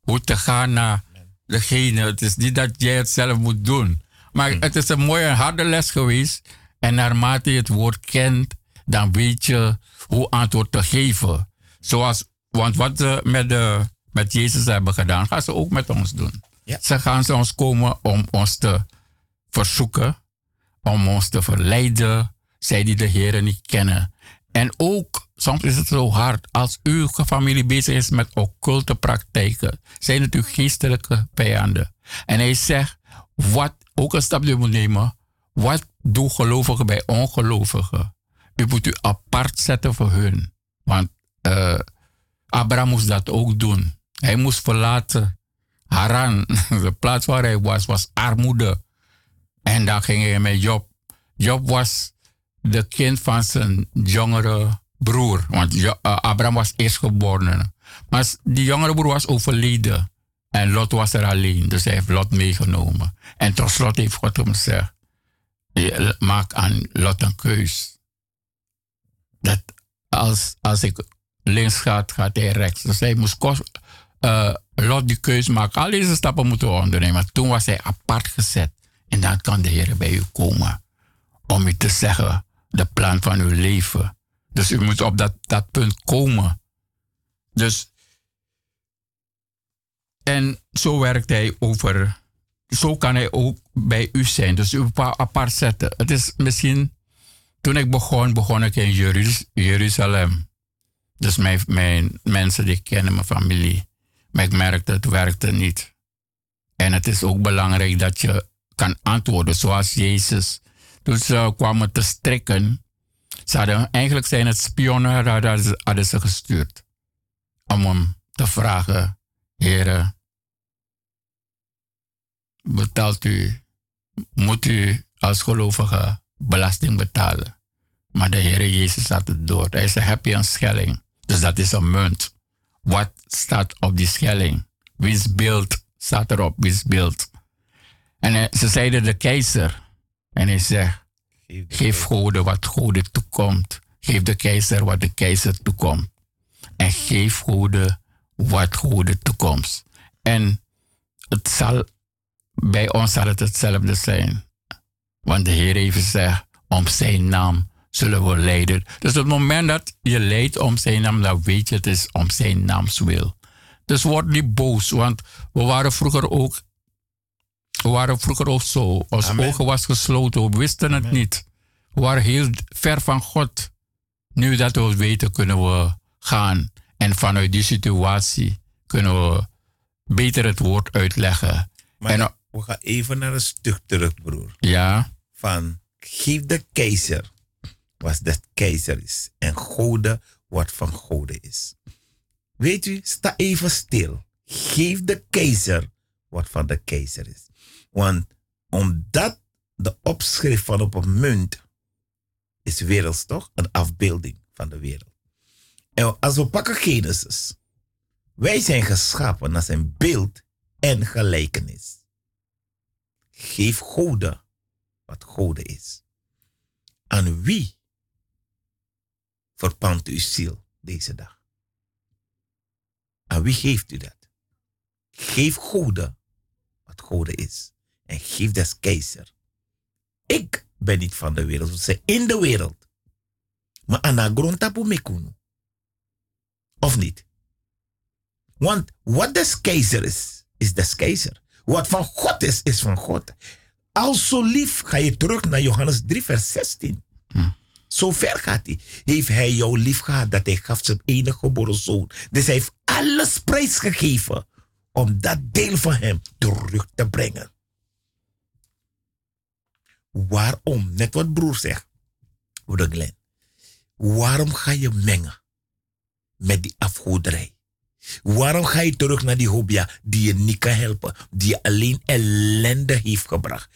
hoe te gaan naar degene. Het is niet dat jij het zelf moet doen. Maar het is een mooie harde les geweest. En naarmate je het woord kent, dan weet je hoe antwoord te geven. Zoals, want wat ze met, de, met Jezus hebben gedaan, gaan ze ook met ons doen. Ze gaan ze ons komen om ons te verzoeken, om ons te verleiden, zij die de Heer niet kennen. En ook, soms is het zo hard, als uw familie bezig is met occulte praktijken, zijn het uw geestelijke vijanden. En hij zegt, wat, ook een stap die moet nemen, wat doen gelovigen bij ongelovigen? U moet u apart zetten voor hun. Want uh, Abraham moest dat ook doen. Hij moest verlaten Haran. De plaats waar hij was, was armoede. En dan ging hij met Job. Job was de kind van zijn jongere broer. Want uh, Abraham was eerstgeboren. Maar die jongere broer was overleden. En Lot was er alleen. Dus hij heeft Lot meegenomen. En tot slot heeft God hem gezegd. Maak aan Lot een keus. Dat als, als ik links gaat, gaat hij rechts. Dus hij moest kost, uh, Lot die keus maken. Al deze stappen moeten ondernemen. Toen was hij apart gezet. En dan kan de Heer bij u komen. Om u te zeggen, de plan van uw leven. Dus u moet op dat, dat punt komen. Dus, en zo werkt hij over, zo kan hij ook bij u zijn. Dus u apart zetten. Het is misschien, toen ik begon, begon ik in Jeruzalem. Dus mijn, mensen die kennen mijn familie. Maar ik merkte het werkte niet. En het is ook belangrijk dat je kan antwoorden zoals Jezus. Toen ze kwamen te strikken, ze hadden, eigenlijk zijn het spionnen, hadden ze gestuurd. Om hem te vragen, heren, betaalt u, moet u als gelovige belasting betalen? Maar de Heer Jezus had het door. Hij zei, heb je een schelling? Dus dat is een munt. Wat staat op die schelling? Wiens beeld staat erop? Wiens beeld? En ze zeiden de keizer. En hij zegt, geef goden wat goden toekomt. Geef de keizer wat de keizer toekomt. En geef goden wat goden toekomt. En het zal, bij ons zal het hetzelfde zijn. Want de Heer heeft gezegd, om zijn naam zullen we leiden. Dus op het moment dat je leidt om zijn naam, dan weet je het is om zijn naams wil. Dus word niet boos, want we waren vroeger ook, we waren vroeger ook zo. Ons ogen was gesloten, we wisten het niet. We waren heel ver van God. Nu dat we het weten, kunnen we gaan. En vanuit die situatie kunnen we beter het woord uitleggen. Maar en, we gaan even naar een stuk terug, broer. Ja. Van geef de keizer was dat keizer is. En Gode wat van Gode is. Weet u, sta even stil. Geef de keizer wat van de keizer is. Want omdat de opschrift van op een munt is werelds toch? Een afbeelding van de wereld. En als we pakken Genesis. Wij zijn geschapen naar zijn beeld en gelijkenis. Geef goden wat goden is. Aan wie verpand uw ziel deze dag? Aan wie geeft u dat? Geef goden wat goden is. En geef des keizer. Ik ben niet van de wereld. We zijn in de wereld. Maar aan grondtapu mekunu. Of niet? Want wat des keizer is, is des keizer. Wat van God is, is van God. Al zo lief ga je terug naar Johannes 3, vers 16. Zo ver gaat hij. Heeft hij jou lief gehad dat hij gaf zijn enige geboren zoon. Dus hij heeft alles prijsgegeven om dat deel van hem terug te brengen. Waarom? Net wat broer zegt. Broeder. Waarom ga je mengen met die afgoderij? Waarom ga je terug naar die hobia die je niet kan helpen, die je alleen ellende heeft gebracht?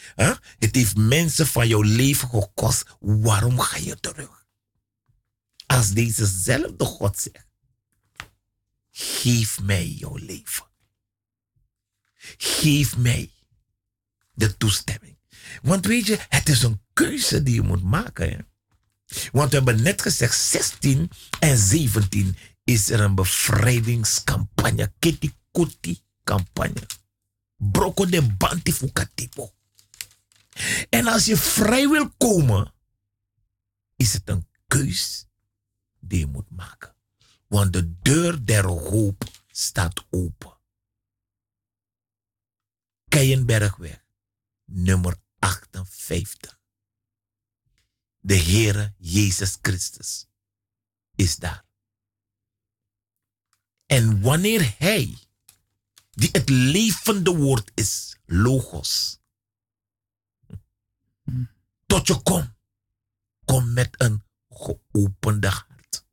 Het heeft mensen van jouw leven gekost. Waarom ga je terug? Als dezezelfde God zegt, geef mij jouw leven. Geef mij de toestemming. Want weet je, het is een keuze die je moet maken. Want we hebben net gezegd, 16 en 17 is er een bevrijdingscampagne. Kitty Kuti campagne. Broko de banti. En als je vrij wil komen, is het een keus die je moet maken. Want de deur der hoop staat open. Keienbergweg, nummer 58. De Heere Jezus Christus is daar. En wanneer Hij, die het levende woord is, logos, tot je komt, kom met een geopende hart.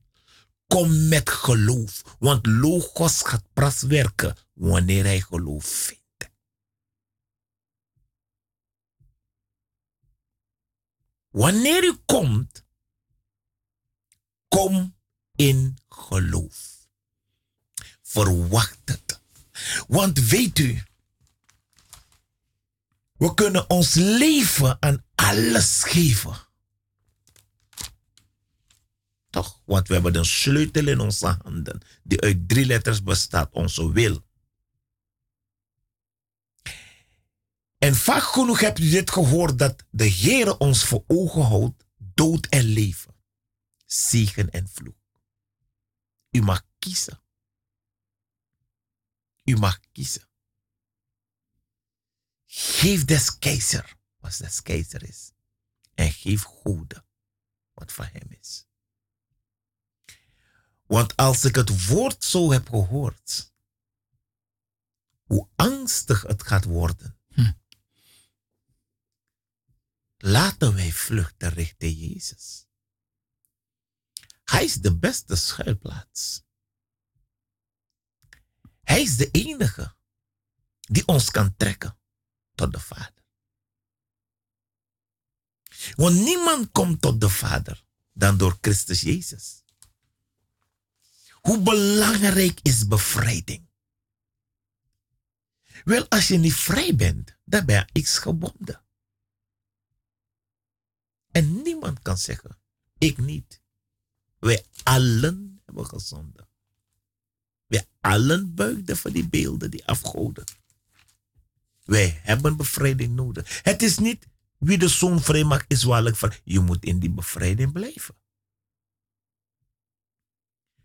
Kom met geloof, want logos gaat pas werken wanneer hij geloof vindt. Wanneer u komt, kom in geloof. Verwacht het. Want weet u, we kunnen ons leven aan alles geven. Toch? Want we hebben een sleutel in onze handen, die uit drie letters bestaat, onze wil. En vaak genoeg hebt u dit gehoord dat de Heer ons voor ogen houdt, dood en leven, zegen en vloek. U mag kiezen. U mag kiezen. Geef des keizer wat des keizer is. En geef goede wat van hem is. Want als ik het woord zo heb gehoord, hoe angstig het gaat worden, Laten wij vluchten richting Jezus. Hij is de beste schuilplaats. Hij is de enige die ons kan trekken tot de Vader. Want niemand komt tot de Vader dan door Christus Jezus. Hoe belangrijk is bevrijding? Wel, als je niet vrij bent, dan ben je iets gebonden. En niemand kan zeggen, ik niet. Wij allen hebben gezonden. Wij allen buigden voor die beelden, die afgoden. Wij hebben bevrijding nodig. Het is niet wie de zoon vrij maakt, is waarlijk van. Je moet in die bevrijding blijven.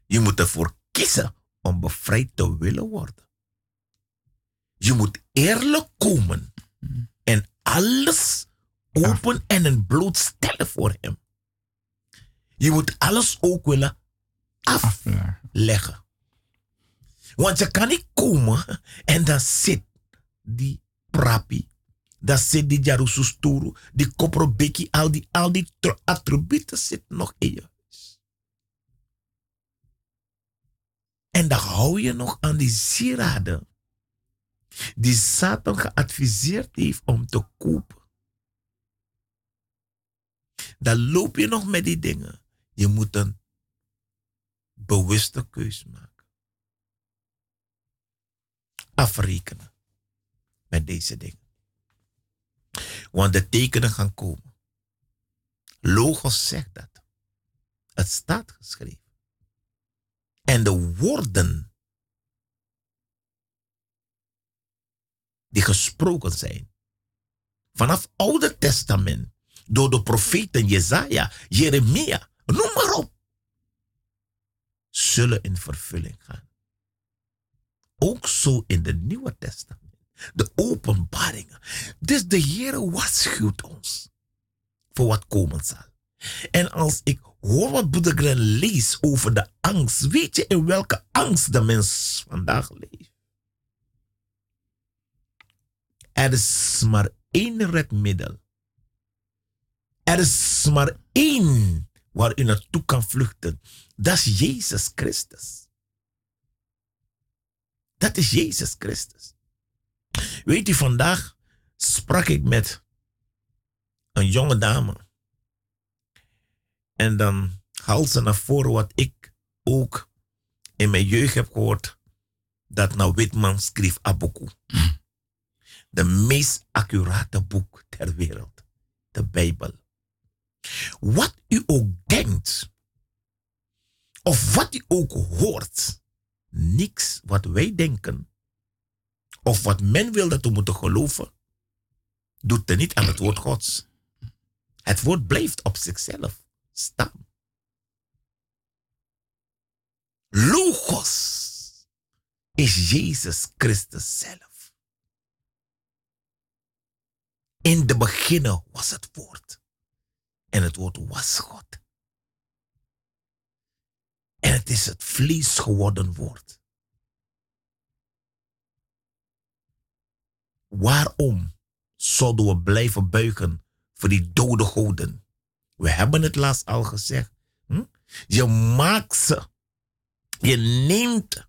Je moet ervoor kiezen om bevrijd te willen worden. Je moet eerlijk komen en alles open en een bloot stellen voor hem. Je moet alles ook willen afleggen. Want je kan niet komen en dan zit die prapi, dan zit die jarususturu, die koprobeki, al die, al die attributen zitten nog in je. En dan hou je nog aan die sieraden Die Satan geadviseerd heeft om te kopen. Dan loop je nog met die dingen. Je moet een bewuste keus maken. Afrekenen met deze dingen. Want de tekenen gaan komen. Logos zegt dat. Het staat geschreven. En de woorden die gesproken zijn vanaf Oude Testament door de profeten Jezaja, Jeremia, noem maar op, zullen in vervulling gaan. Ook zo in het Nieuwe Testament. De openbaringen. Dus de Heer waarschuwt ons voor wat komen zal. En als ik hoor wat Boedegren leest over de angst, weet je in welke angst de mens vandaag leeft? Er is maar één redmiddel. Er is maar één waar u naartoe kan vluchten. Dat is Jezus Christus. Dat is Jezus Christus. Weet u, vandaag sprak ik met een jonge dame. En dan haalt ze naar voren wat ik ook in mijn jeugd heb gehoord. Dat nou Witman schreef Aboku. De meest accurate boek ter wereld. De Bijbel. Wat u ook denkt. Of wat u ook hoort. Niks wat wij denken. Of wat men wil dat we moeten geloven. Doet er niet aan het woord Gods. Het woord blijft op zichzelf staan. Logos is Jezus Christus zelf. In de beginnen was het woord. En het woord was God. En het is het vlees geworden woord. Waarom zouden we blijven buigen voor die dode goden? We hebben het laatst al gezegd. Hm? Je maakt ze. Je neemt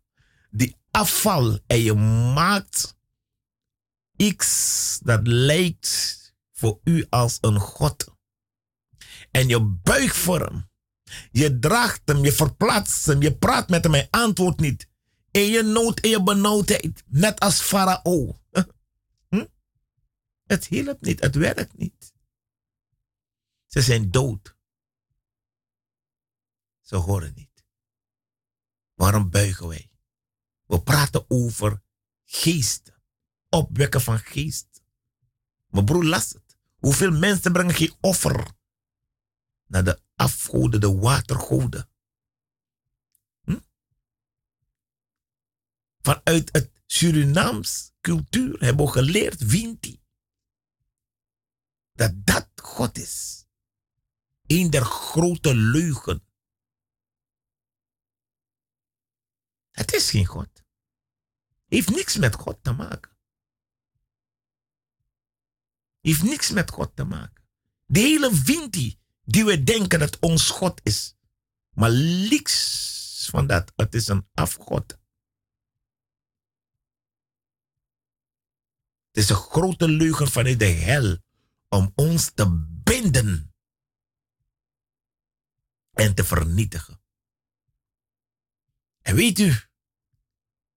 die afval en je maakt iets dat lijkt voor u als een god. En je buigt voor hem. Je draagt hem, je verplaatst hem, je praat met hem, hij antwoordt niet. In je nood, in je benauwdheid, net als Farao. Hm? Het helpt niet, het werkt niet. Ze zijn dood. Ze horen niet. Waarom buigen wij? We praten over geesten. Opwekken van geest. Mijn broer las het. Hoeveel mensen brengen geen offer naar de afgoden, de watergoden. Hm? Vanuit het Surinaams cultuur hebben we geleerd, Vinti, dat dat God is. Een der grote leugen. Het is geen God. Heeft niks met God te maken. Heeft niks met God te maken. De hele Vinti die we denken dat ons God is. Maar niks van dat. Het is een afgod. Het is een grote leugen vanuit de hel om ons te binden en te vernietigen. En weet u,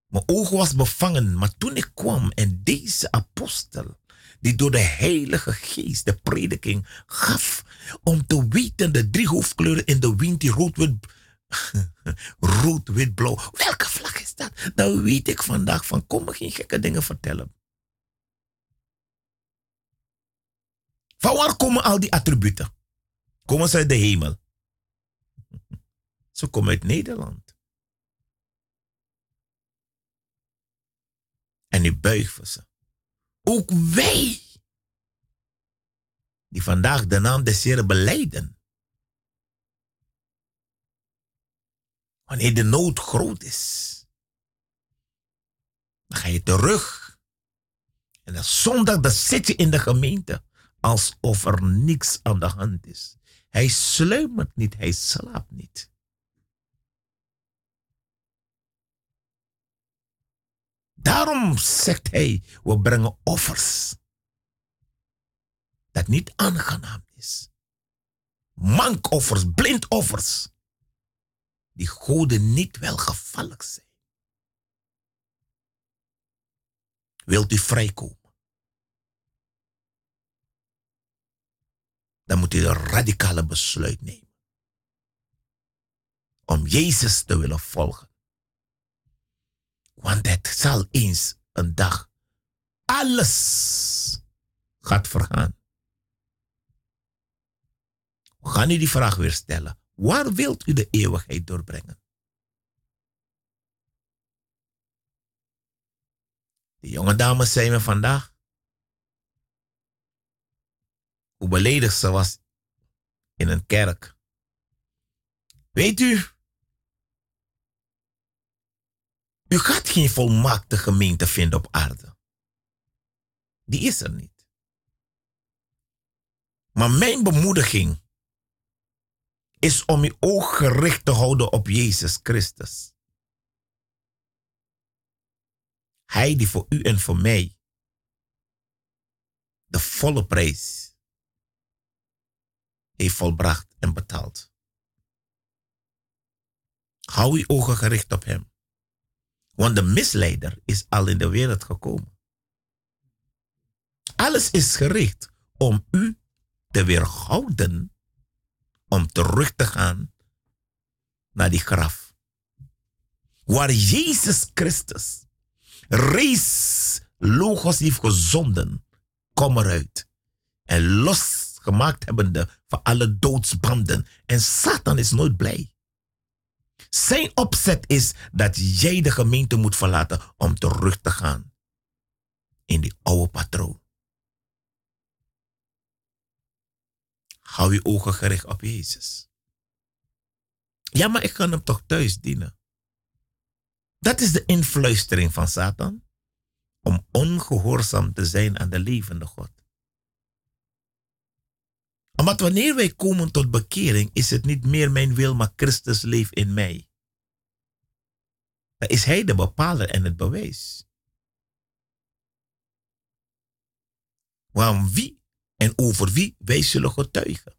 mijn oog was bevangen, maar toen ik kwam en deze apostel, die door de Heilige Geest de prediking gaf, om te weten de drie hoofdkleuren in de wind, die rood, wit, rood, wit, blauw. Welke vlag is dat? Dan weet ik vandaag van, kom me geen gekke dingen vertellen. Van waar komen al die attributen? Komen ze uit de hemel? Ze komen uit Nederland. En u buigt voor ze. Ook wij, die vandaag de naam des Heren beleiden. Wanneer de nood groot is, dan ga je terug. En dan zondag dan zit je in de gemeente alsof er niks aan de hand is. Hij sluimert niet, hij slaapt niet. Daarom zegt hij, we brengen offers. Dat niet aangenaam is. Mankoffers, blindoffers. Die goden niet welgevallig zijn. Wilt u vrijkomen? Dan moet u een radicale besluit nemen. Om Jezus te willen volgen. Want het zal eens een dag alles gaat vergaan. We gaan u die vraag weer stellen. Waar wilt u de eeuwigheid doorbrengen? De jonge dame zei me vandaag hoe beledigd ze was in een kerk. Weet u, u gaat geen volmaakte gemeente vinden op aarde. Die is er niet. Maar mijn bemoediging is om uw oog gericht te houden op Jezus Christus. Hij die voor u en voor mij de volle prijs heeft volbracht en betaald. Hou uw ogen gericht op Hem. Want de misleider is al in de wereld gekomen. Alles is gericht om u te weerhouden om terug te gaan naar die graf. Waar Jezus Christus reis logos heeft gezonden, kom eruit. En losgemaakt hebbende van alle doodsbanden. En Satan is nooit blij. Zijn opzet is dat jij de gemeente moet verlaten om terug te gaan in die oude patroon. Hou je ogen gericht op Jezus. Ja, maar ik kan hem toch thuis dienen. Dat is de influistering van Satan om ongehoorzaam te zijn aan de levende God. Omdat wanneer wij komen tot bekering, is het niet meer mijn wil, maar Christus leeft in mij. Dan is Hij de bepaler en het bewijs. Waarom wie en over wie wij zullen getuigen.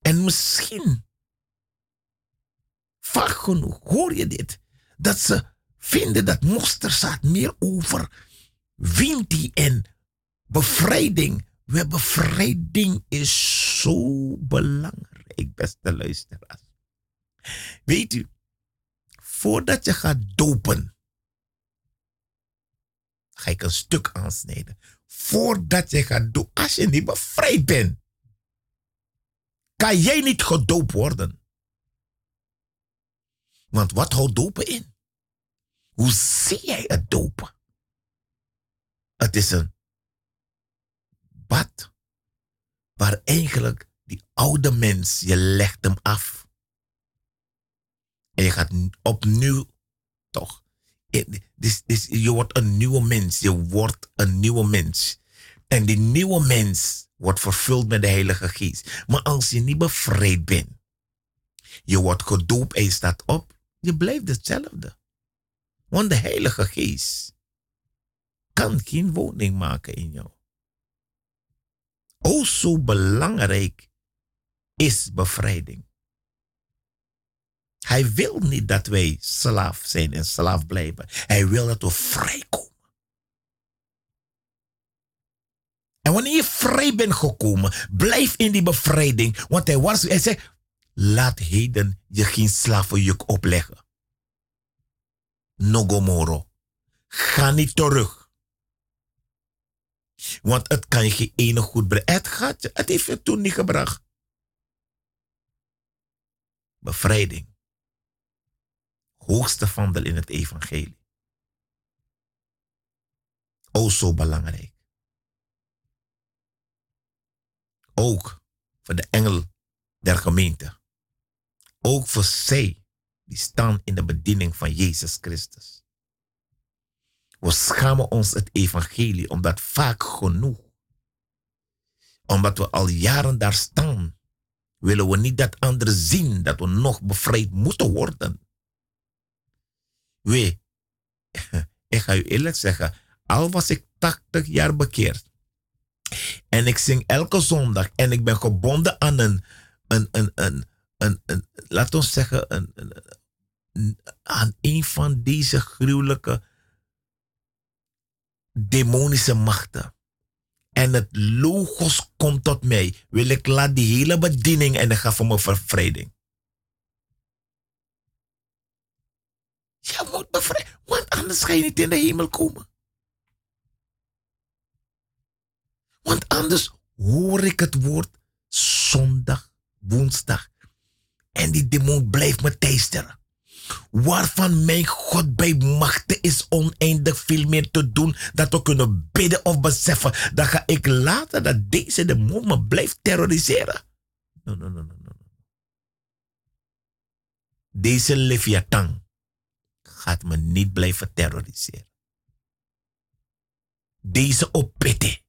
En misschien, vaak genoeg, hoor je dit, dat ze vinden dat mosterzaad meer over winti en bevrijding. We bevrijding is zo belangrijk, beste luisteraars. Weet u, voordat je gaat dopen, ga ik een stuk aansnijden. Voordat je gaat doen, als je niet bevrijd bent, kan jij niet gedoopt worden. Want wat houdt dopen in? Hoe zie jij het dopen? Het is een bad waar eigenlijk die oude mens, je legt hem af. En je gaat opnieuw, toch, je wordt een nieuwe mens. Je wordt een nieuwe mens. En die nieuwe mens wordt vervuld met de Heilige Geest. Maar als je niet bevrijd bent, je wordt gedoopt en je staat op, je blijft hetzelfde. Want de Heilige Geest kan geen woning maken in jou. O, zo belangrijk is bevrijding. Hij wil niet dat wij slaaf zijn en slaaf blijven. Hij wil dat we vrijkomen. En wanneer je vrij bent gekomen, blijf in die bevrijding. Want hij, was, hij zei, laat heden je geen slavenjuk opleggen. Nogomoro. Ga niet terug. Want het kan je geen enig goed brengen. Het gaat het heeft je toen niet gebracht. Bevrijding hoogste vandel in het evangelie. O zo belangrijk. Ook voor de engel der gemeente. Ook voor zij die staan in de bediening van Jezus Christus. We schamen ons het evangelie omdat vaak genoeg, omdat we al jaren daar staan, willen we niet dat anderen zien dat we nog bevrijd moeten worden. Wee, ik ga u eerlijk zeggen, al was ik 80 jaar bekeerd. En ik zing elke zondag en ik ben gebonden aan een, een, een, een, een, laat ons zeggen, een, aan een van deze gruwelijke demonische machten. En het logos komt tot mij. Wil ik laat die hele bediening en ik ga voor mijn vervrediging. Je moet bevrijden, want anders ga je niet in de hemel komen. Want anders hoor ik het woord zondag, woensdag. En die demon blijft me teisteren. Waarvan mijn God bij machten is oneindig veel meer te doen. Dat we kunnen bidden of beseffen. Dan ga ik laten dat deze demon me blijft terroriseren. No, no, no, no, no. Deze Leviathan gaat me niet blijven terroriseren. Deze opete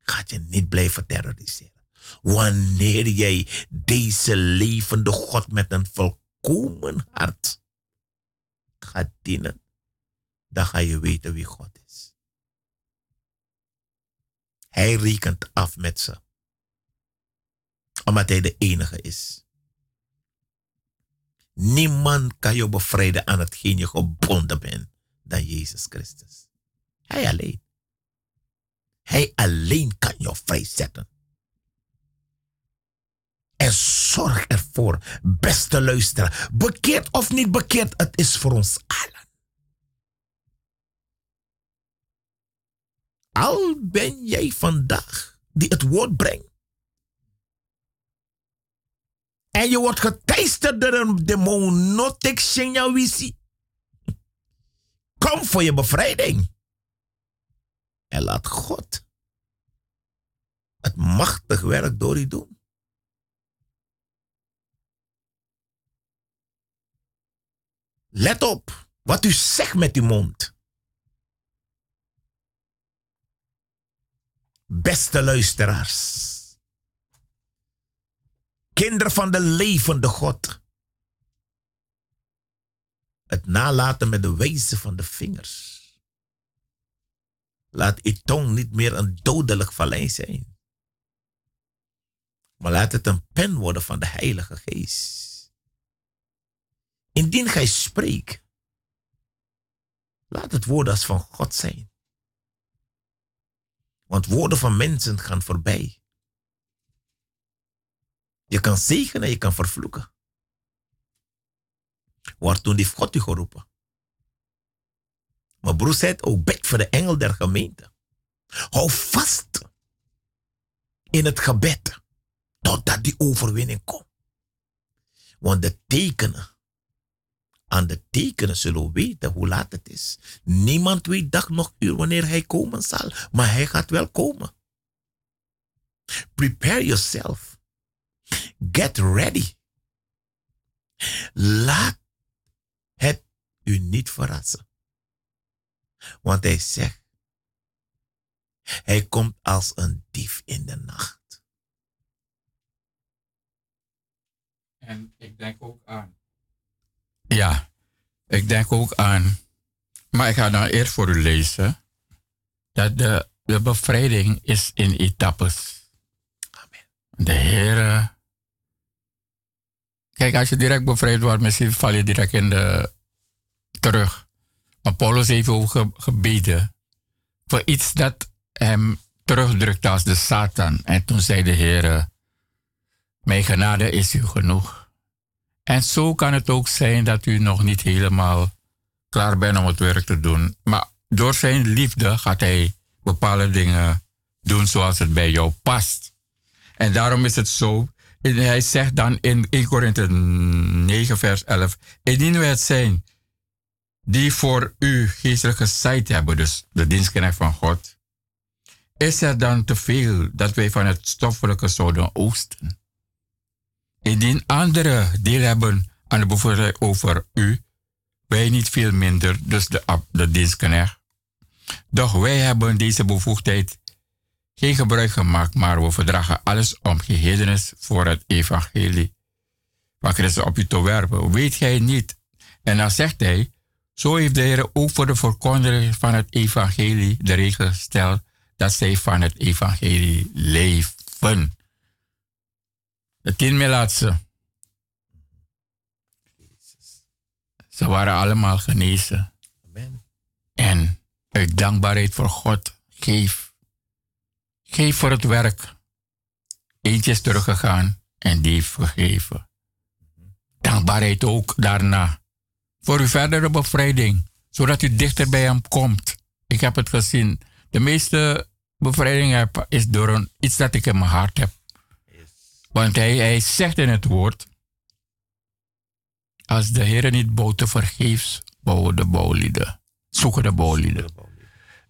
gaat je niet blijven terroriseren. Wanneer jij deze levende God met een volkomen hart gaat dienen, dan ga je weten wie God is. Hij rekent af met ze. Omdat hij de enige is. Niemand kan je bevrijden aan hetgeen je gebonden bent dan Jezus Christus. Hij alleen. Hij alleen kan je vrijzetten. En zorg ervoor, beste luisteraar, bekeerd of niet bekeerd, het is voor ons allen. Al ben jij vandaag die het woord brengt. En je wordt geteisterd door een demon, not ik wisi. Kom voor je bevrijding. En laat God het machtig werk door u doen. Let op wat u zegt met uw mond. Beste luisteraars. Kinderen van de levende God. Het nalaten met de wijze van de vingers. Laat uw tong niet meer een dodelijk vallei zijn. Maar laat het een pen worden van de Heilige Geest. Indien gij spreekt, laat het woord als van God zijn. Want woorden van mensen gaan voorbij. Je kan zegenen en je kan vervloeken. Waartoe heeft God u geroepen? Maar broer zei ook bed voor de engel der gemeente. Hou vast in het gebed totdat die overwinning komt. Want de tekenen, aan de tekenen zullen we weten hoe laat het is. Niemand weet dag nog uur wanneer hij komen zal, maar hij gaat wel komen. Prepare yourself. Get ready. Laat het u niet verrassen. Want hij zegt, hij komt als een dief in de nacht. En ik denk ook aan. Ja, ik denk ook aan. Maar ik ga dan eerst voor u lezen. Dat de, de bevrijding is in etappes. Amen. De Heer. Kijk, als je direct bevrijd wordt, misschien val je direct in de terug. Maar Paulus heeft ook gebeden voor iets dat hem terugdrukt als de Satan. En toen zei de Heer, mijn genade is u genoeg. En zo kan het ook zijn dat u nog niet helemaal klaar bent om het werk te doen. Maar door zijn liefde gaat hij bepaalde dingen doen zoals het bij jou past. En daarom is het zo. Hij zegt dan in 1 Korinthe 9, vers 11: Indien we het zijn die voor u geestelijke site hebben, dus de dienstknecht van God, is er dan te veel dat wij van het stoffelijke zouden oosten? Indien anderen deel hebben aan de bevoorrading over u, wij niet veel minder, dus de, de dienstknecht. Doch wij hebben deze bevoegdheid geen gebruik gemaakt, maar we verdragen alles om gehedenis voor het evangelie van Christus op u te werpen. Weet gij niet? En dan zegt hij, Zo heeft de Heer ook voor de verkondiging van het evangelie de regel gesteld dat zij van het evangelie leven. De tien Melaatse. Ze waren allemaal genezen. Amen. En uit dankbaarheid voor God, geef. Geef voor het werk. Eentje is teruggegaan en die heeft gegeven. Dankbaarheid ook daarna. Voor uw verdere bevrijding, zodat u dichter bij hem komt. Ik heb het gezien. De meeste bevrijding heb, is door een, iets dat ik in mijn hart heb. Want hij, hij zegt in het woord, als de Heer niet bouwt, vergeefs bouwen de bouwlieden. Zoeken de bouwlieden.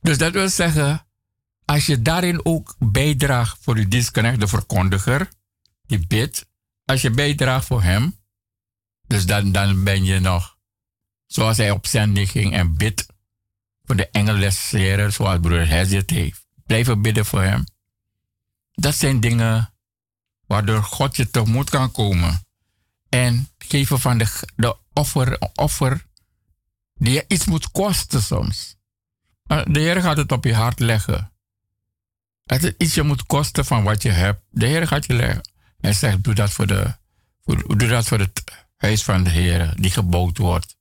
Dus dat wil zeggen, als je daarin ook bijdraagt voor de disconnect, de verkondiger, die bidt, als je bijdraagt voor hem, dus dan, dan ben je nog, zoals hij op zending ging en bidt voor de engellesserer, zoals broeder Hezit heeft. Blijven bidden voor hem. Dat zijn dingen waardoor God je tegemoet kan komen. En geven van de, de offer, offer die je iets moet kosten soms. De Heer gaat het op je hart leggen. Het iets je moet kosten van wat je hebt, de Heer gaat je leggen. Hij zegt, doe dat voor, de, voor, doe dat voor het huis van de Heer die gebouwd wordt.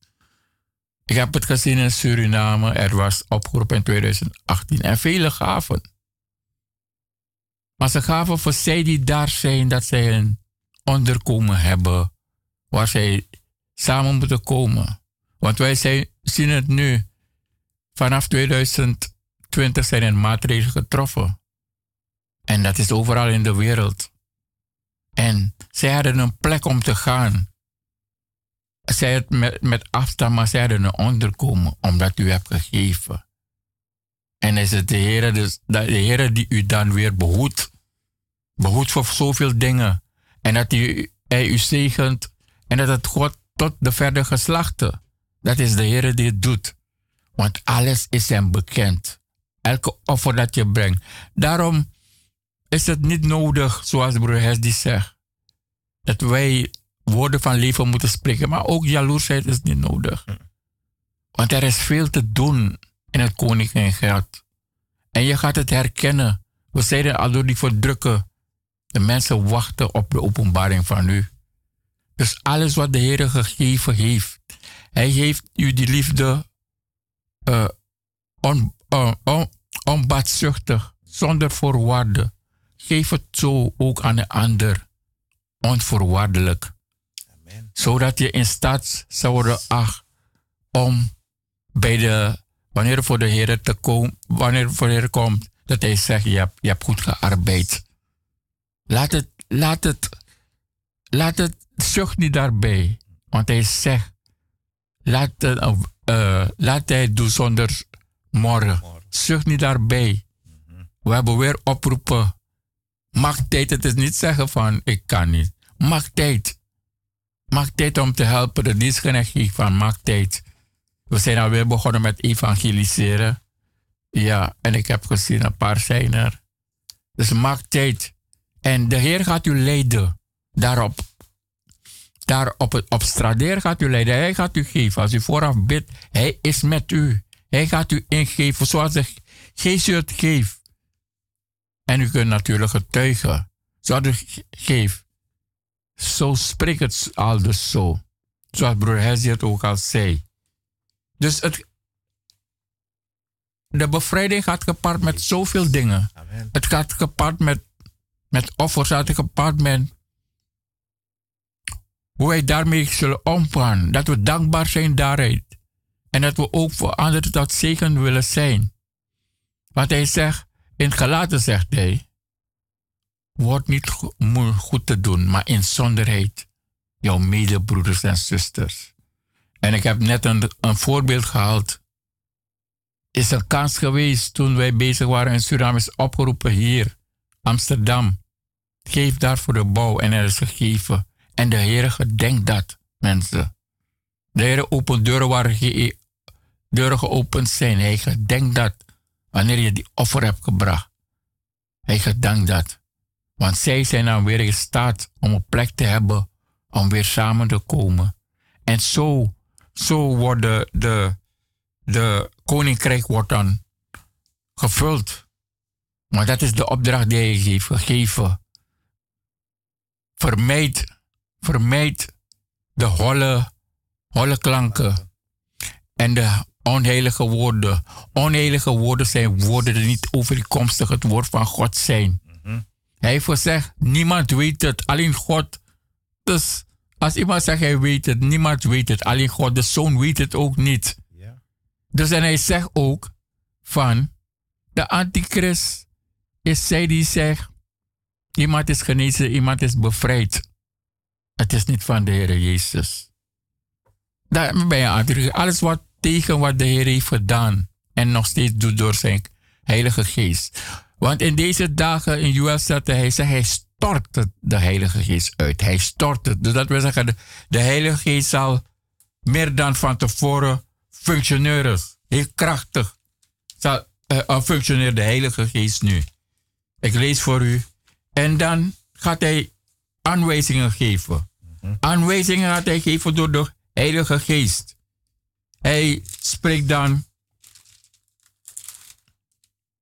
Ik heb het gezien in Suriname. Er was opgeroepen in 2018 en vele gaven. Maar ze gaven voor zij die daar zijn, dat zij een onderkomen hebben waar zij samen moeten komen. Want wij zijn, zien het nu. Vanaf 2020 zijn er maatregelen getroffen. En dat is overal in de wereld. En zij hadden een plek om te gaan. Zij het met, met afstand, maar zij hadden een onderkomen omdat u hebt gegeven. En is het de Heer, dus, de Heer die u dan weer behoedt. Behoedt voor zoveel dingen. En dat hij, u zegent. En dat het God tot de verdere geslachten. Dat is de Heer die het doet. Want alles is hem bekend. Elke offer dat je brengt. Daarom is het niet nodig, zoals broer Hes die zegt, dat wij woorden van leven moeten spreken. Maar ook jaloersheid is niet nodig. Want er is veel te doen in het koninkrijk. En je gaat het herkennen. We zeiden al door die verdrukken. De mensen wachten op de openbaring van u. Dus alles wat de Heer gegeven heeft. Hij heeft u die liefde uh, on, uh, on, onbaatzuchtig, zonder voorwaarden. Geef het zo ook aan de ander, onvoorwaardelijk. Amen. Zodat je in staat zou worden ach, om bij de, wanneer voor de Heer te komen, wanneer voor de Heer komt, dat hij zegt, je hebt, je hebt goed gearbeid. Laat het, laat het, laat het, zucht niet daarbij. Want hij zegt, laat, uh, uh, laat hij doen zonder morgen. Zucht niet daarbij. We hebben weer oproepen Maak tijd, het is niet zeggen van ik kan niet. Maak tijd. Maak tijd om te helpen, de dienstgenegie van maak tijd. We zijn alweer begonnen met evangeliseren. Ja, en ik heb gezien een paar zijn er. Dus maak tijd. En de Heer gaat u leiden. Daarop. Daar op, het, op stradeer gaat u leiden. Hij gaat u geven. Als u vooraf bidt, hij is met u. Hij gaat u ingeven zoals de het geeft. En u kunt natuurlijk getuigen. Zoals u geeft. Zo spreekt het al dus zo. Zoals broer Hezzy het ook al zei. Dus het, de bevrijding gaat gepaard met zoveel dingen. Amen. Het gaat gepaard met, met offers, het gaat gepaard met hoe wij daarmee zullen omgaan. Dat we dankbaar zijn daaruit. En dat we ook voor anderen tot zegen willen zijn. Want hij zegt, in gelaten zegt hij, word niet goed te doen, maar in zonderheid jouw medebroeders en zusters. En ik heb net een, een voorbeeld gehaald. Is een kans geweest toen wij bezig waren in Suriname, is opgeroepen hier, Amsterdam. Geef daarvoor de bouw en er is gegeven. En de Heer gedenkt dat, mensen. De Heer opent deuren waar ge deuren geopend zijn. Hij gedenkt dat wanneer je die offer hebt gebracht. Hij gedankt dat. Want zij zijn dan weer in staat om een plek te hebben om weer samen te komen. En zo zo wordt de, de, de koninkrijk wordt dan gevuld. Maar dat is de opdracht die hij heeft gegeven. Vermijd, vermijd de holle, holle klanken en de onheilige woorden. Onheilige woorden zijn woorden die niet overeenkomstig het woord van God zijn. Mhm. Hij heeft gezegd, niemand weet het, alleen God. Dus als iemand zegt hij weet het, niemand weet het, alleen God, de Zoon weet het ook niet. Dus en hij zegt ook van, de antichrist is zij die zegt, iemand is genezen, iemand is bevrijd. Het is niet van de Heer Jezus. Daar ben je aan Alles wat tegen wat de Heer heeft gedaan en nog steeds doet door zijn Heilige Geest. Want in deze dagen in US zette hij zei, hij stort de Heilige Geest uit. Hij stort het. Dus dat wil zeggen, de, de Heilige Geest zal meer dan van tevoren functioneren. Heel krachtig zal uh, functioneren de Heilige Geest nu. Ik lees voor u. En dan gaat hij aanwijzingen geven. Mhm. Aanwijzingen gaat hij geven door de Heilige Geest. Hij spreekt dan.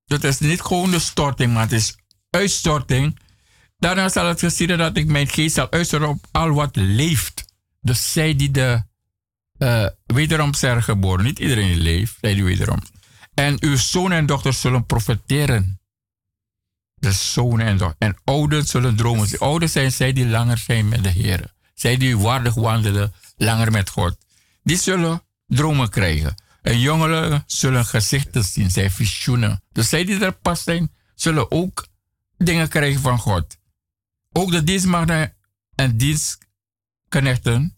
Dat is niet gewoon de storting, maar het is uitstorting. Daarna zal het geschieden dat ik mijn geest zal uitstorten op al wat leeft. Dus zij die de uh, wederom zijn geboren. Niet iedereen leeft, zij die wederom. En uw zonen en dochters zullen profeteren. De zonen en dochters. En ouderen zullen dromen. De ouderen zijn zij die langer zijn met de Heer. Zij die waardig wandelen, langer met God. Die zullen dromen krijgen. En jongeren zullen gezichten zien, zij visioenen. Dus zij die er pas zijn, zullen ook dingen krijgen van God. Ook de dienstmaagden en dienstknechten,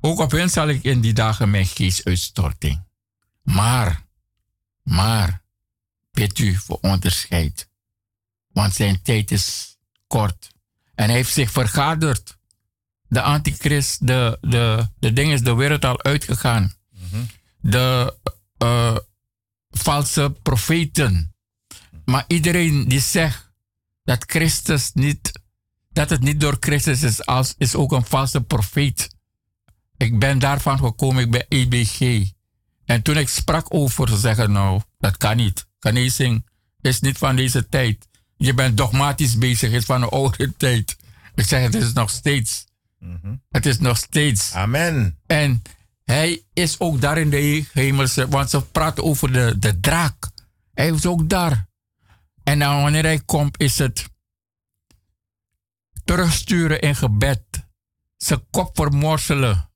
ook op hen zal ik in die dagen mijn geest uitstorting. Maar, maar, bid u voor onderscheid. Want zijn tijd is kort. En hij heeft zich vergaderd. De antichrist, de, de, de ding is de wereld al uitgegaan de uh, valse profeten. Maar iedereen die zegt dat Christus niet, dat het niet door Christus is, als, is ook een valse profeet. Ik ben daarvan gekomen, ik ben EBG. En toen ik sprak over, ze zeggen nou, dat kan niet. Genezing is niet van deze tijd. Je bent dogmatisch bezig, is van een oude tijd. Ik zeg, het is nog steeds. Mm Het is nog steeds. Amen. En hij is ook daar in de hemelse, want ze praten over de, de draak. Hij is ook daar. En dan wanneer hij komt, is het terugsturen in gebed. Zijn kop vermorzelen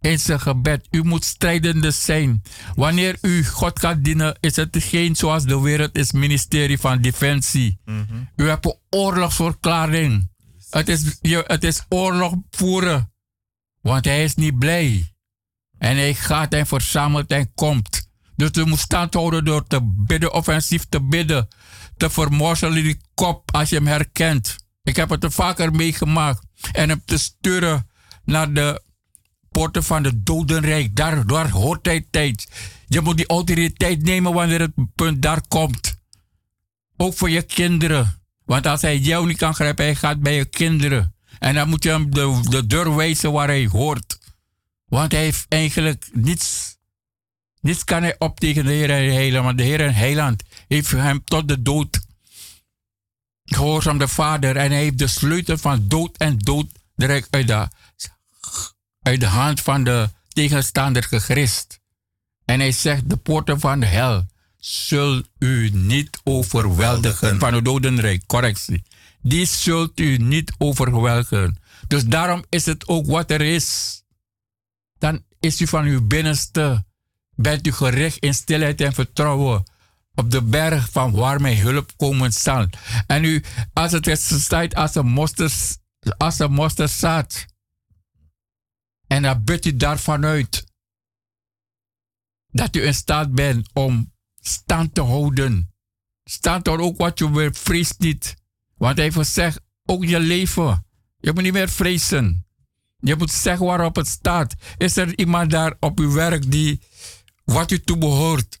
in zijn gebed. U moet strijdende zijn. Wanneer u God gaat dienen, is het geen zoals de wereld is, ministerie van Defensie. Mm U hebt een oorlogsverklaring. Het is, het is oorlog voeren. Want hij is niet blij. En hij gaat en verzamelt en komt. Dus we moeten stand houden door te bidden, offensief te bidden. Te vermorzelen die kop als je hem herkent. Ik heb het er vaker meegemaakt. En hem te sturen naar de poorten van de dodenrijk. Daar, daar hoort hij tijd. Je moet die autoriteit nemen wanneer het punt daar komt. Ook voor je kinderen. Want als hij jou niet kan grijpen, hij gaat bij je kinderen. En dan moet je hem de, de deur wijzen waar hij hoort. Want hij heeft eigenlijk niets, niets kan hij op tegen de Heer en Heiland. Want de Heer en Heiland heeft hem tot de dood gehoorzaam de Vader. En hij heeft de sleutel van dood en dood direct uit de, uit de hand van de tegenstander gegrist. En hij zegt, de poorten van de hel zul u niet overweldigen. Van het dodenrijk, correctie. Die zult u niet overweldigen. Dus daarom is het ook wat er is dan is u van uw binnenste, bent u gericht in stilheid en vertrouwen op de berg van waar mijn hulp komen zal. En u, als het staat als een mosterd, als. En dan bidt u daarvan uit dat u in staat bent om stand te houden. Stand er ook wat je wil, vrees niet. Want hij heeft gezegd, ook je leven. Je moet niet meer vrezen. Je moet zeggen waarop het staat. Is er iemand daar op uw werk die wat u toe behoort?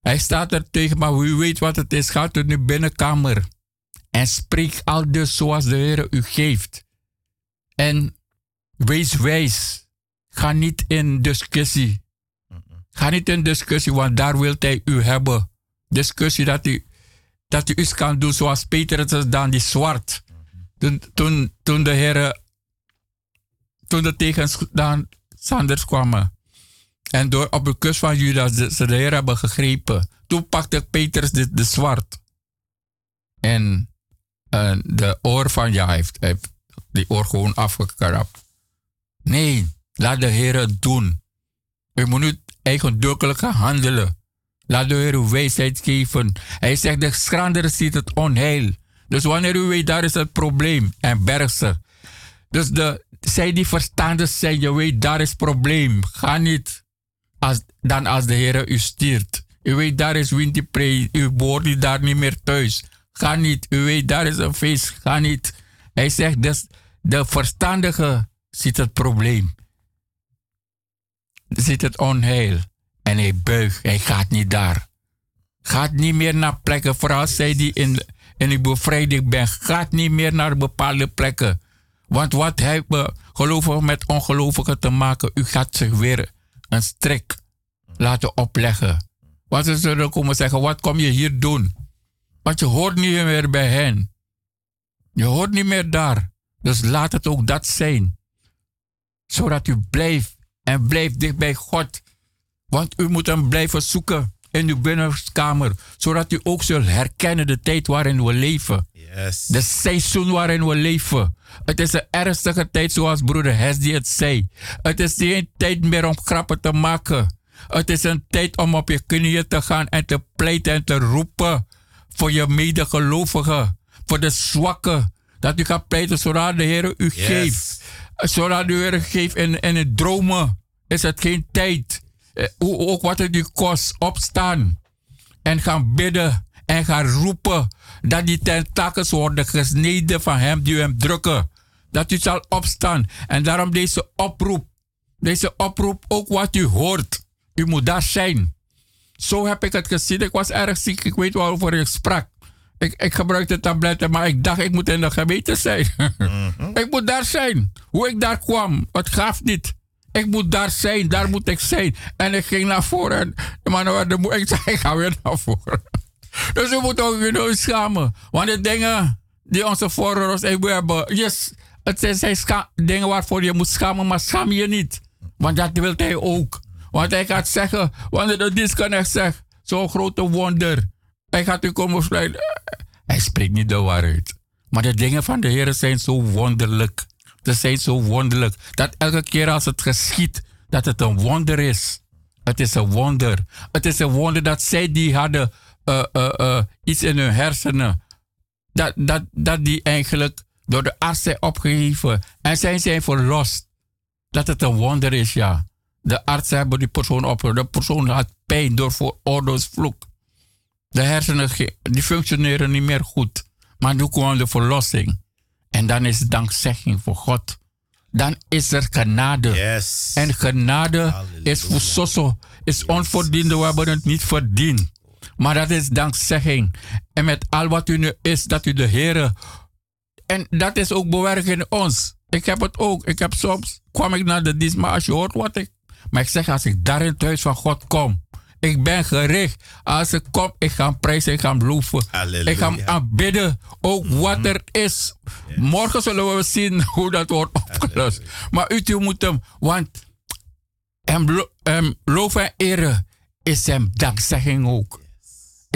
Hij staat er tegen, maar u weet wat het is. Gaat u nu binnenkamer en spreek al dus zoals de Heer u geeft. En wees wijs. Ga niet in discussie. Ga niet in discussie, want daar wil hij u hebben. Discussie dat u, dat u iets kan doen zoals Peter het dan die zwart. Toen, toen, toen de heren, toen de tegenstanders kwamen. En door op de kust van Judas de Heer hebben gegrepen. Toen pakte Petrus de, de zwart. En uh, de oor van ja heeft, heeft die oor gewoon afgekrapt. Nee, laat de Heer het doen. U moet niet eigendukelijk handelen. Laat de Heer uw wijsheid geven. Hij zegt, de schrander ziet het onheil. Dus wanneer u weet, daar is het probleem. En berg ze. Dus de, zij die verstandig zijn, je weet, daar is probleem. Ga niet als, dan als de Heer u stuurt. U weet, daar is winterpree. U behoort daar niet meer thuis. Ga niet. U weet, daar is een feest. Ga niet. Hij zegt, dus de verstandige ziet het probleem. Ziet het onheil. En hij buigt. Hij gaat niet daar. Gaat niet meer naar plekken. Vooral zij die in, in de bevrijding ben. Gaat niet meer naar bepaalde plekken. Want wat hebben gelovigen met ongelovigen te maken? U gaat zich weer een strik laten opleggen. Want ze zullen komen zeggen, wat kom je hier doen? Want je hoort niet meer bij hen. Je hoort niet meer daar. Dus laat het ook dat zijn. Zodat u blijft en blijft dicht bij God. Want u moet hem blijven zoeken in uw binnenkamer. Zodat u ook zult herkennen de tijd waarin we leven. Yes. De seizoen waarin we leven. Het is een ernstige tijd zoals broeder Hesdy het zei. Het is geen tijd meer om grappen te maken. Het is een tijd om op je knieën te gaan en te pleiten en te roepen voor je medegelovigen, voor de zwakken. Dat u gaat pleiten zodat de Heer u geeft. Zodat de Heer geeft in, in het dromen. Is het geen tijd. Eh, ook wat het u kost, opstaan. En gaan bidden en gaan roepen. Dat die tentakels worden gesneden van hem die hem drukken. Dat u zal opstaan. En daarom deze oproep. Deze oproep, ook wat u hoort. U moet daar zijn. Zo heb ik het gezien. Ik was erg ziek. Ik weet waarover ik sprak. Ik, ik gebruikte tabletten, maar ik dacht ik moet in de gemeente zijn. Mhm. ik moet daar zijn. Hoe ik daar kwam, het gaf niet. Ik moet daar zijn, daar moet ik zijn. En ik ging naar voren. De werd ik zei, ik ga weer naar voren. Dus we moeten ook weer schamen. Want de dingen die onze voorouders hebben, yes, het zijn, zijn dingen waarvoor je moet schamen, maar schaam je niet. Want dat wil hij ook. Want hij gaat zeggen, wanneer de disconnect zegt, zo'n grote wonder. Hij gaat u komen sluiten. Hij spreekt niet de waarheid. Maar de dingen van de Heer zijn zo wonderlijk. Ze zijn zo wonderlijk. Dat elke keer als het geschiet, dat het een wonder is. Het is een wonder. Het is een wonder dat zij die hadden uh, uh, uh, iets in hun hersenen. Dat, dat, dat die eigenlijk door de arts zijn opgegeven. En zij zijn verlost. Dat het een wonder is, ja. De artsen hebben die persoon opgeroepen. De persoon had pijn door vloek. De hersenen die functioneren niet meer goed. Maar nu kwam de verlossing. En dan is dankzegging voor God. Dan is er genade. Yes. En genade is voor soso, is onverdiende. We hebben het niet verdiend. Maar dat is dankzegging. En met al wat u nu is, dat u de Heer. En dat is ook bewerkt in ons. Ik heb het ook. Ik heb soms, kwam ik naar de dienst, maar als je hoort wat ik maar ik zeg, als ik daar in het huis van God kom, ik ben gericht. Als ik kom, ik ga prijzen, ik ga loven. Ik ga aanbidden, ook mm wat er is. Morgen zullen we zien hoe dat wordt opgelost. Maar u moet hem, want hem, hem loven en eren is hem dankzegging ook.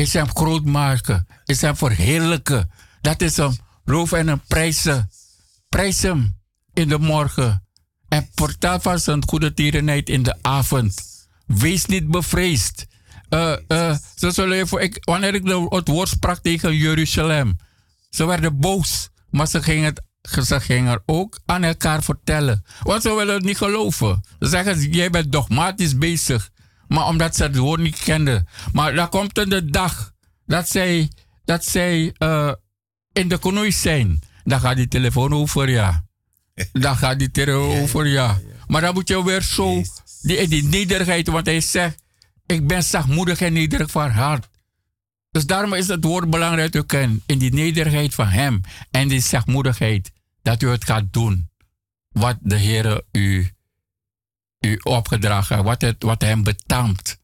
Is hem groot maken, is hem verheerlijken. Dat is hem loven en hem prijzen. Prijs hem in de morgen. En portaal van zijn goede tierenheid in de avond. Wees niet bevreesd. Uh, zullen even, ik, wanneer ik het woord sprak tegen Jeruzalem, ze werden boos, maar ze gingen, het, ze gingen ook aan elkaar vertellen. Want ze willen het niet geloven. Ze zeggen, jij bent dogmatisch bezig. Maar omdat ze het woord niet kenden. Maar dan komt de dag dat zij, dat zij uh, in de knoei zijn. Dan gaat die telefoon over, ja. Dan gaat die terror over, ja. Maar dan moet je weer zo, die, die nederigheid, want hij zegt, ik ben zachtmoedig en nederig van hart. Dus daarom is het woord belangrijk te kennen in die nederigheid van hem en die zachtmoedigheid, dat u het gaat doen wat de Heer u u opgedragen, wat, het, wat hem betaamt.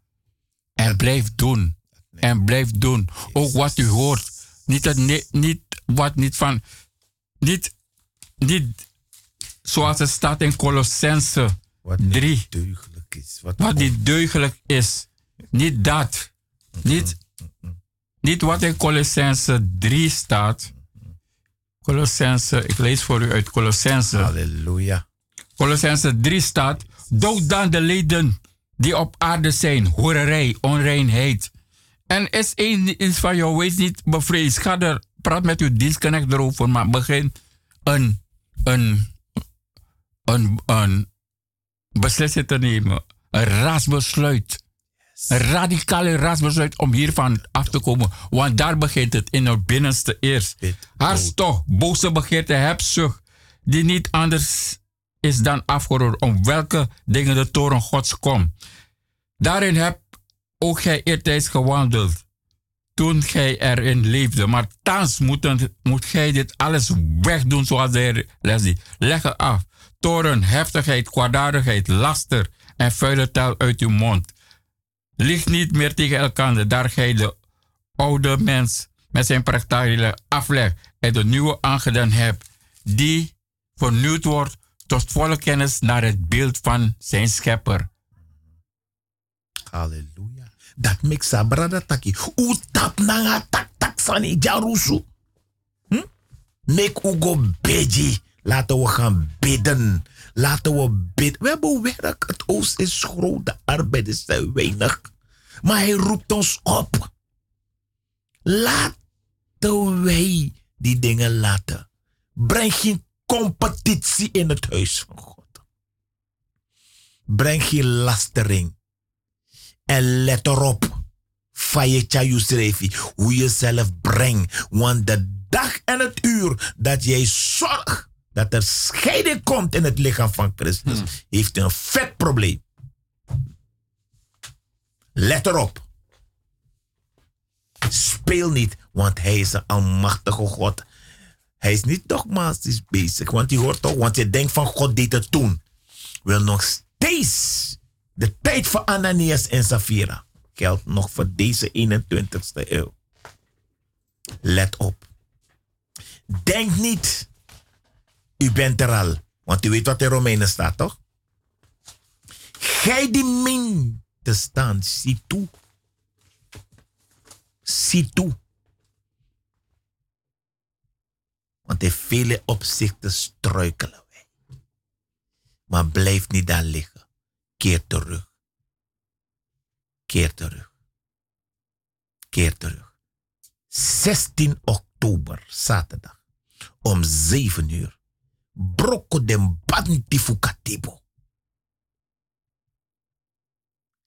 En blijf doen. En blijf doen. Ook wat u hoort. Niet, het, niet wat niet van. Niet, niet zoals het staat in Colossense 3. Deugelijk is. Wat, wat niet deugelijk is. Niet dat. Niet, niet wat in Colossense 3 staat. Colossense, ik lees voor u uit Colossense. Halleluja. Colossense 3 staat. Dood dan de leden die op aarde zijn. Horerij, onreinheid. En is één iets van jou, wees niet bevreesd. Ga er, praat met uw dienstknecht erover, maar begin een, een, een, een beslissing te nemen. Een rasbesluit. Een radicale rasbesluit om hiervan af te komen. Want daar begint het in het binnenste eerst. Hartstocht, boze begeerte, hebzucht, die niet anders is dan afgeroerd om welke dingen de toren Gods komt. Daarin heb ook gij eertijds gewandeld, toen gij erin leefde. Maar thans moet, moet gij dit alles wegdoen zoals de les Leg het af. Toren, heftigheid, kwaadaardigheid, laster en vuile taal uit uw mond. Ligt niet meer tegen elkaar, daar gij de oude mens met zijn praktijken aflegt en de nieuwe aangedaan hebt, die vernieuwd wordt tot volle kennis naar het beeld van zijn schepper. Halleluja. Dat mixa brada taki. U tap nanga tak tak sani jarusu. Hm? Mek ugo beji. Laten we gaan bidden. Laten we bidden. We hebben werk. Het oost is groot. De arbeid is te weinig. Maar hij roept ons op. Laten wij die dingen laten. Breng geen competitie in het huis van God. Breng geen lastering. En let erop. Fayecha Yusrefi. Hoe je zelf brengt. Want de dag en het uur dat jij zorgt dat er scheiding komt in het lichaam van Christus, hmm. heeft een vet probleem. Let erop. Speel niet, want hij is een almachtige God. Hij is niet dogmatisch bezig, want je hoort toch, want je denkt van God deed het toen. Wil nog steeds de tijd van Ananias en Safira geldt nog voor deze 21ste eeuw. Let op. Denk niet, u bent er al. Want u weet wat in Romeinen staat, toch? Gij die min te staan, zie toe. Zie toe. Want in vele opzichten struikelen wij. Maar blijf niet daar liggen. Keer terug. Keer terug. Keer terug. 16 oktober, zaterdag, om 7 uur. Broko den bantifu katibo.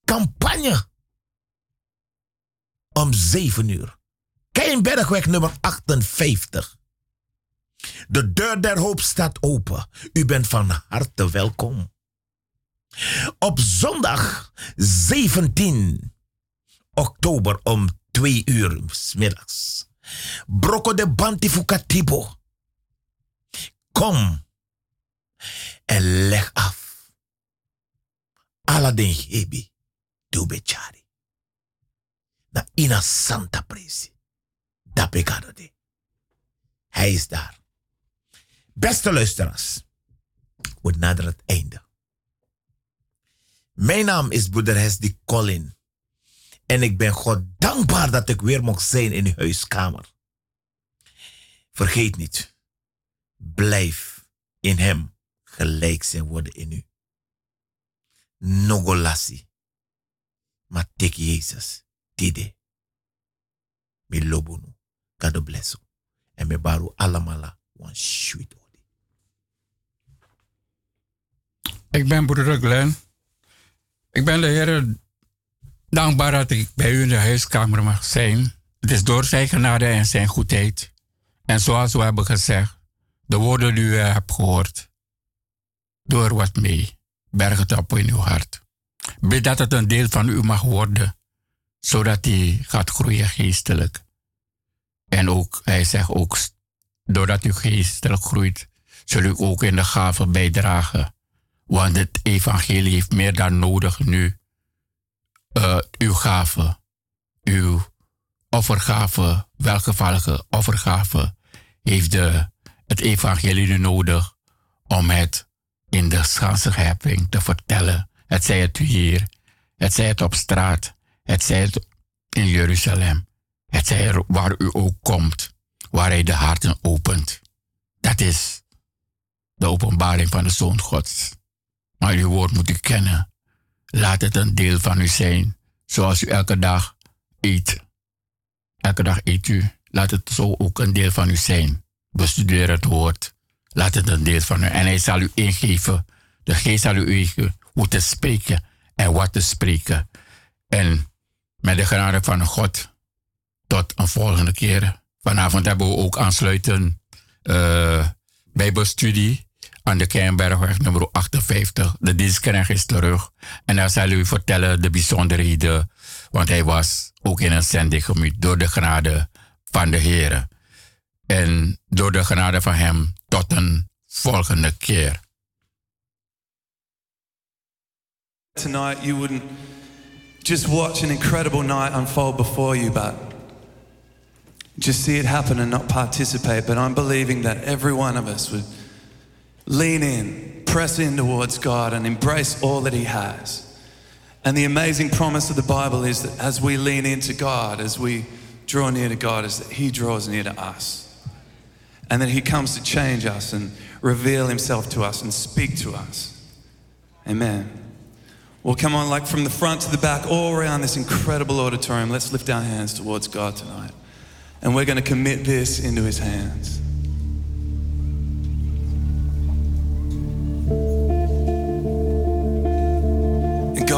Campagne. Om 7 uur. Keienbergweg nummer 58. De deur der hoop staat open. U bent van harte welkom. Op zondag 17 oktober om 2 uur s middags. De Bantifukatibo. Kom en leg af. Aladdin Hebi, Dubechari. Na ina Santa Presi. Dapegado de. Hij is daar. Beste luisteraars, we naderen het einde. Mijn naam is Broeder Hesdy Colin. En ik ben God dankbaar dat ik weer mocht zijn in uw huiskamer. Vergeet niet, blijf in hem gelijk zijn worden in u. Nogolassi. Maar tek Jezus, tide. Mi lobunu, God bless you. En me baru alamala, one sweet Ik ben broeder Glenn. Ik ben de Heer dankbaar dat ik bij u in de huiskamer mag zijn. Het is door zijn genade en zijn goedheid. En zoals we hebben gezegd, de woorden die u hebt gehoord, door wat mee. Berg het op in uw hart. Bid dat het een deel van u mag worden, zodat hij gaat groeien geestelijk. En ook, hij zegt ook, doordat u geestelijk groeit, zul u ook in de gave bijdragen Want het evangelie heeft meer dan nodig nu uh, uw gave, uw offergave, welgevallige offergave, heeft de, het evangelie nu nodig om het in de schansenhepping te vertellen. Het zij het hier, het zij het op straat, het zij het in Jeruzalem, het zij waar u ook komt, waar hij de harten opent. Dat is de openbaring van de Zoon Gods. Maar uw woord moet u kennen. Laat het een deel van u zijn, zoals u elke dag eet. Elke dag eet u. Laat het zo ook een deel van u zijn. Bestudeer het woord. Laat het een deel van u. En hij zal u ingeven. De geest zal u ingeven hoe te spreken en wat te spreken. En met de genade van God, tot een volgende keer. Vanavond hebben we ook aansluiten uh, Bijbelstudie aan de Keienbergweg nummer 58. De dienstknecht is terug. En daar zal u vertellen de bijzonderheden. Want hij was ook in een zending door de genade van de Heer. En door de genade van hem tot een volgende keer. Tonight you wouldn't just watch an incredible night unfold before you, but just see it happen and not participate. But I'm believing that every one of us would lean in, press in towards God, and embrace all that He has. And the amazing promise of the Bible is that as we lean into God, as we draw near to God, is that He draws near to us. And that He comes to change us and reveal Himself to us and speak to us. Amen. Well, come on, like from the front to the back, all around this incredible auditorium, let's lift our hands towards God tonight. And we're going to commit this into His hands.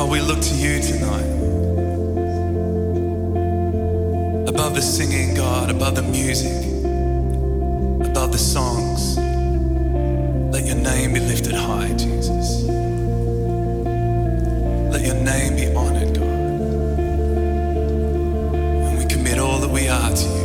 God, we look to you tonight. Above the singing, God, above the music, above the songs, let your name be lifted high, Jesus. Let your name be honored, God. And we commit all that we are to you.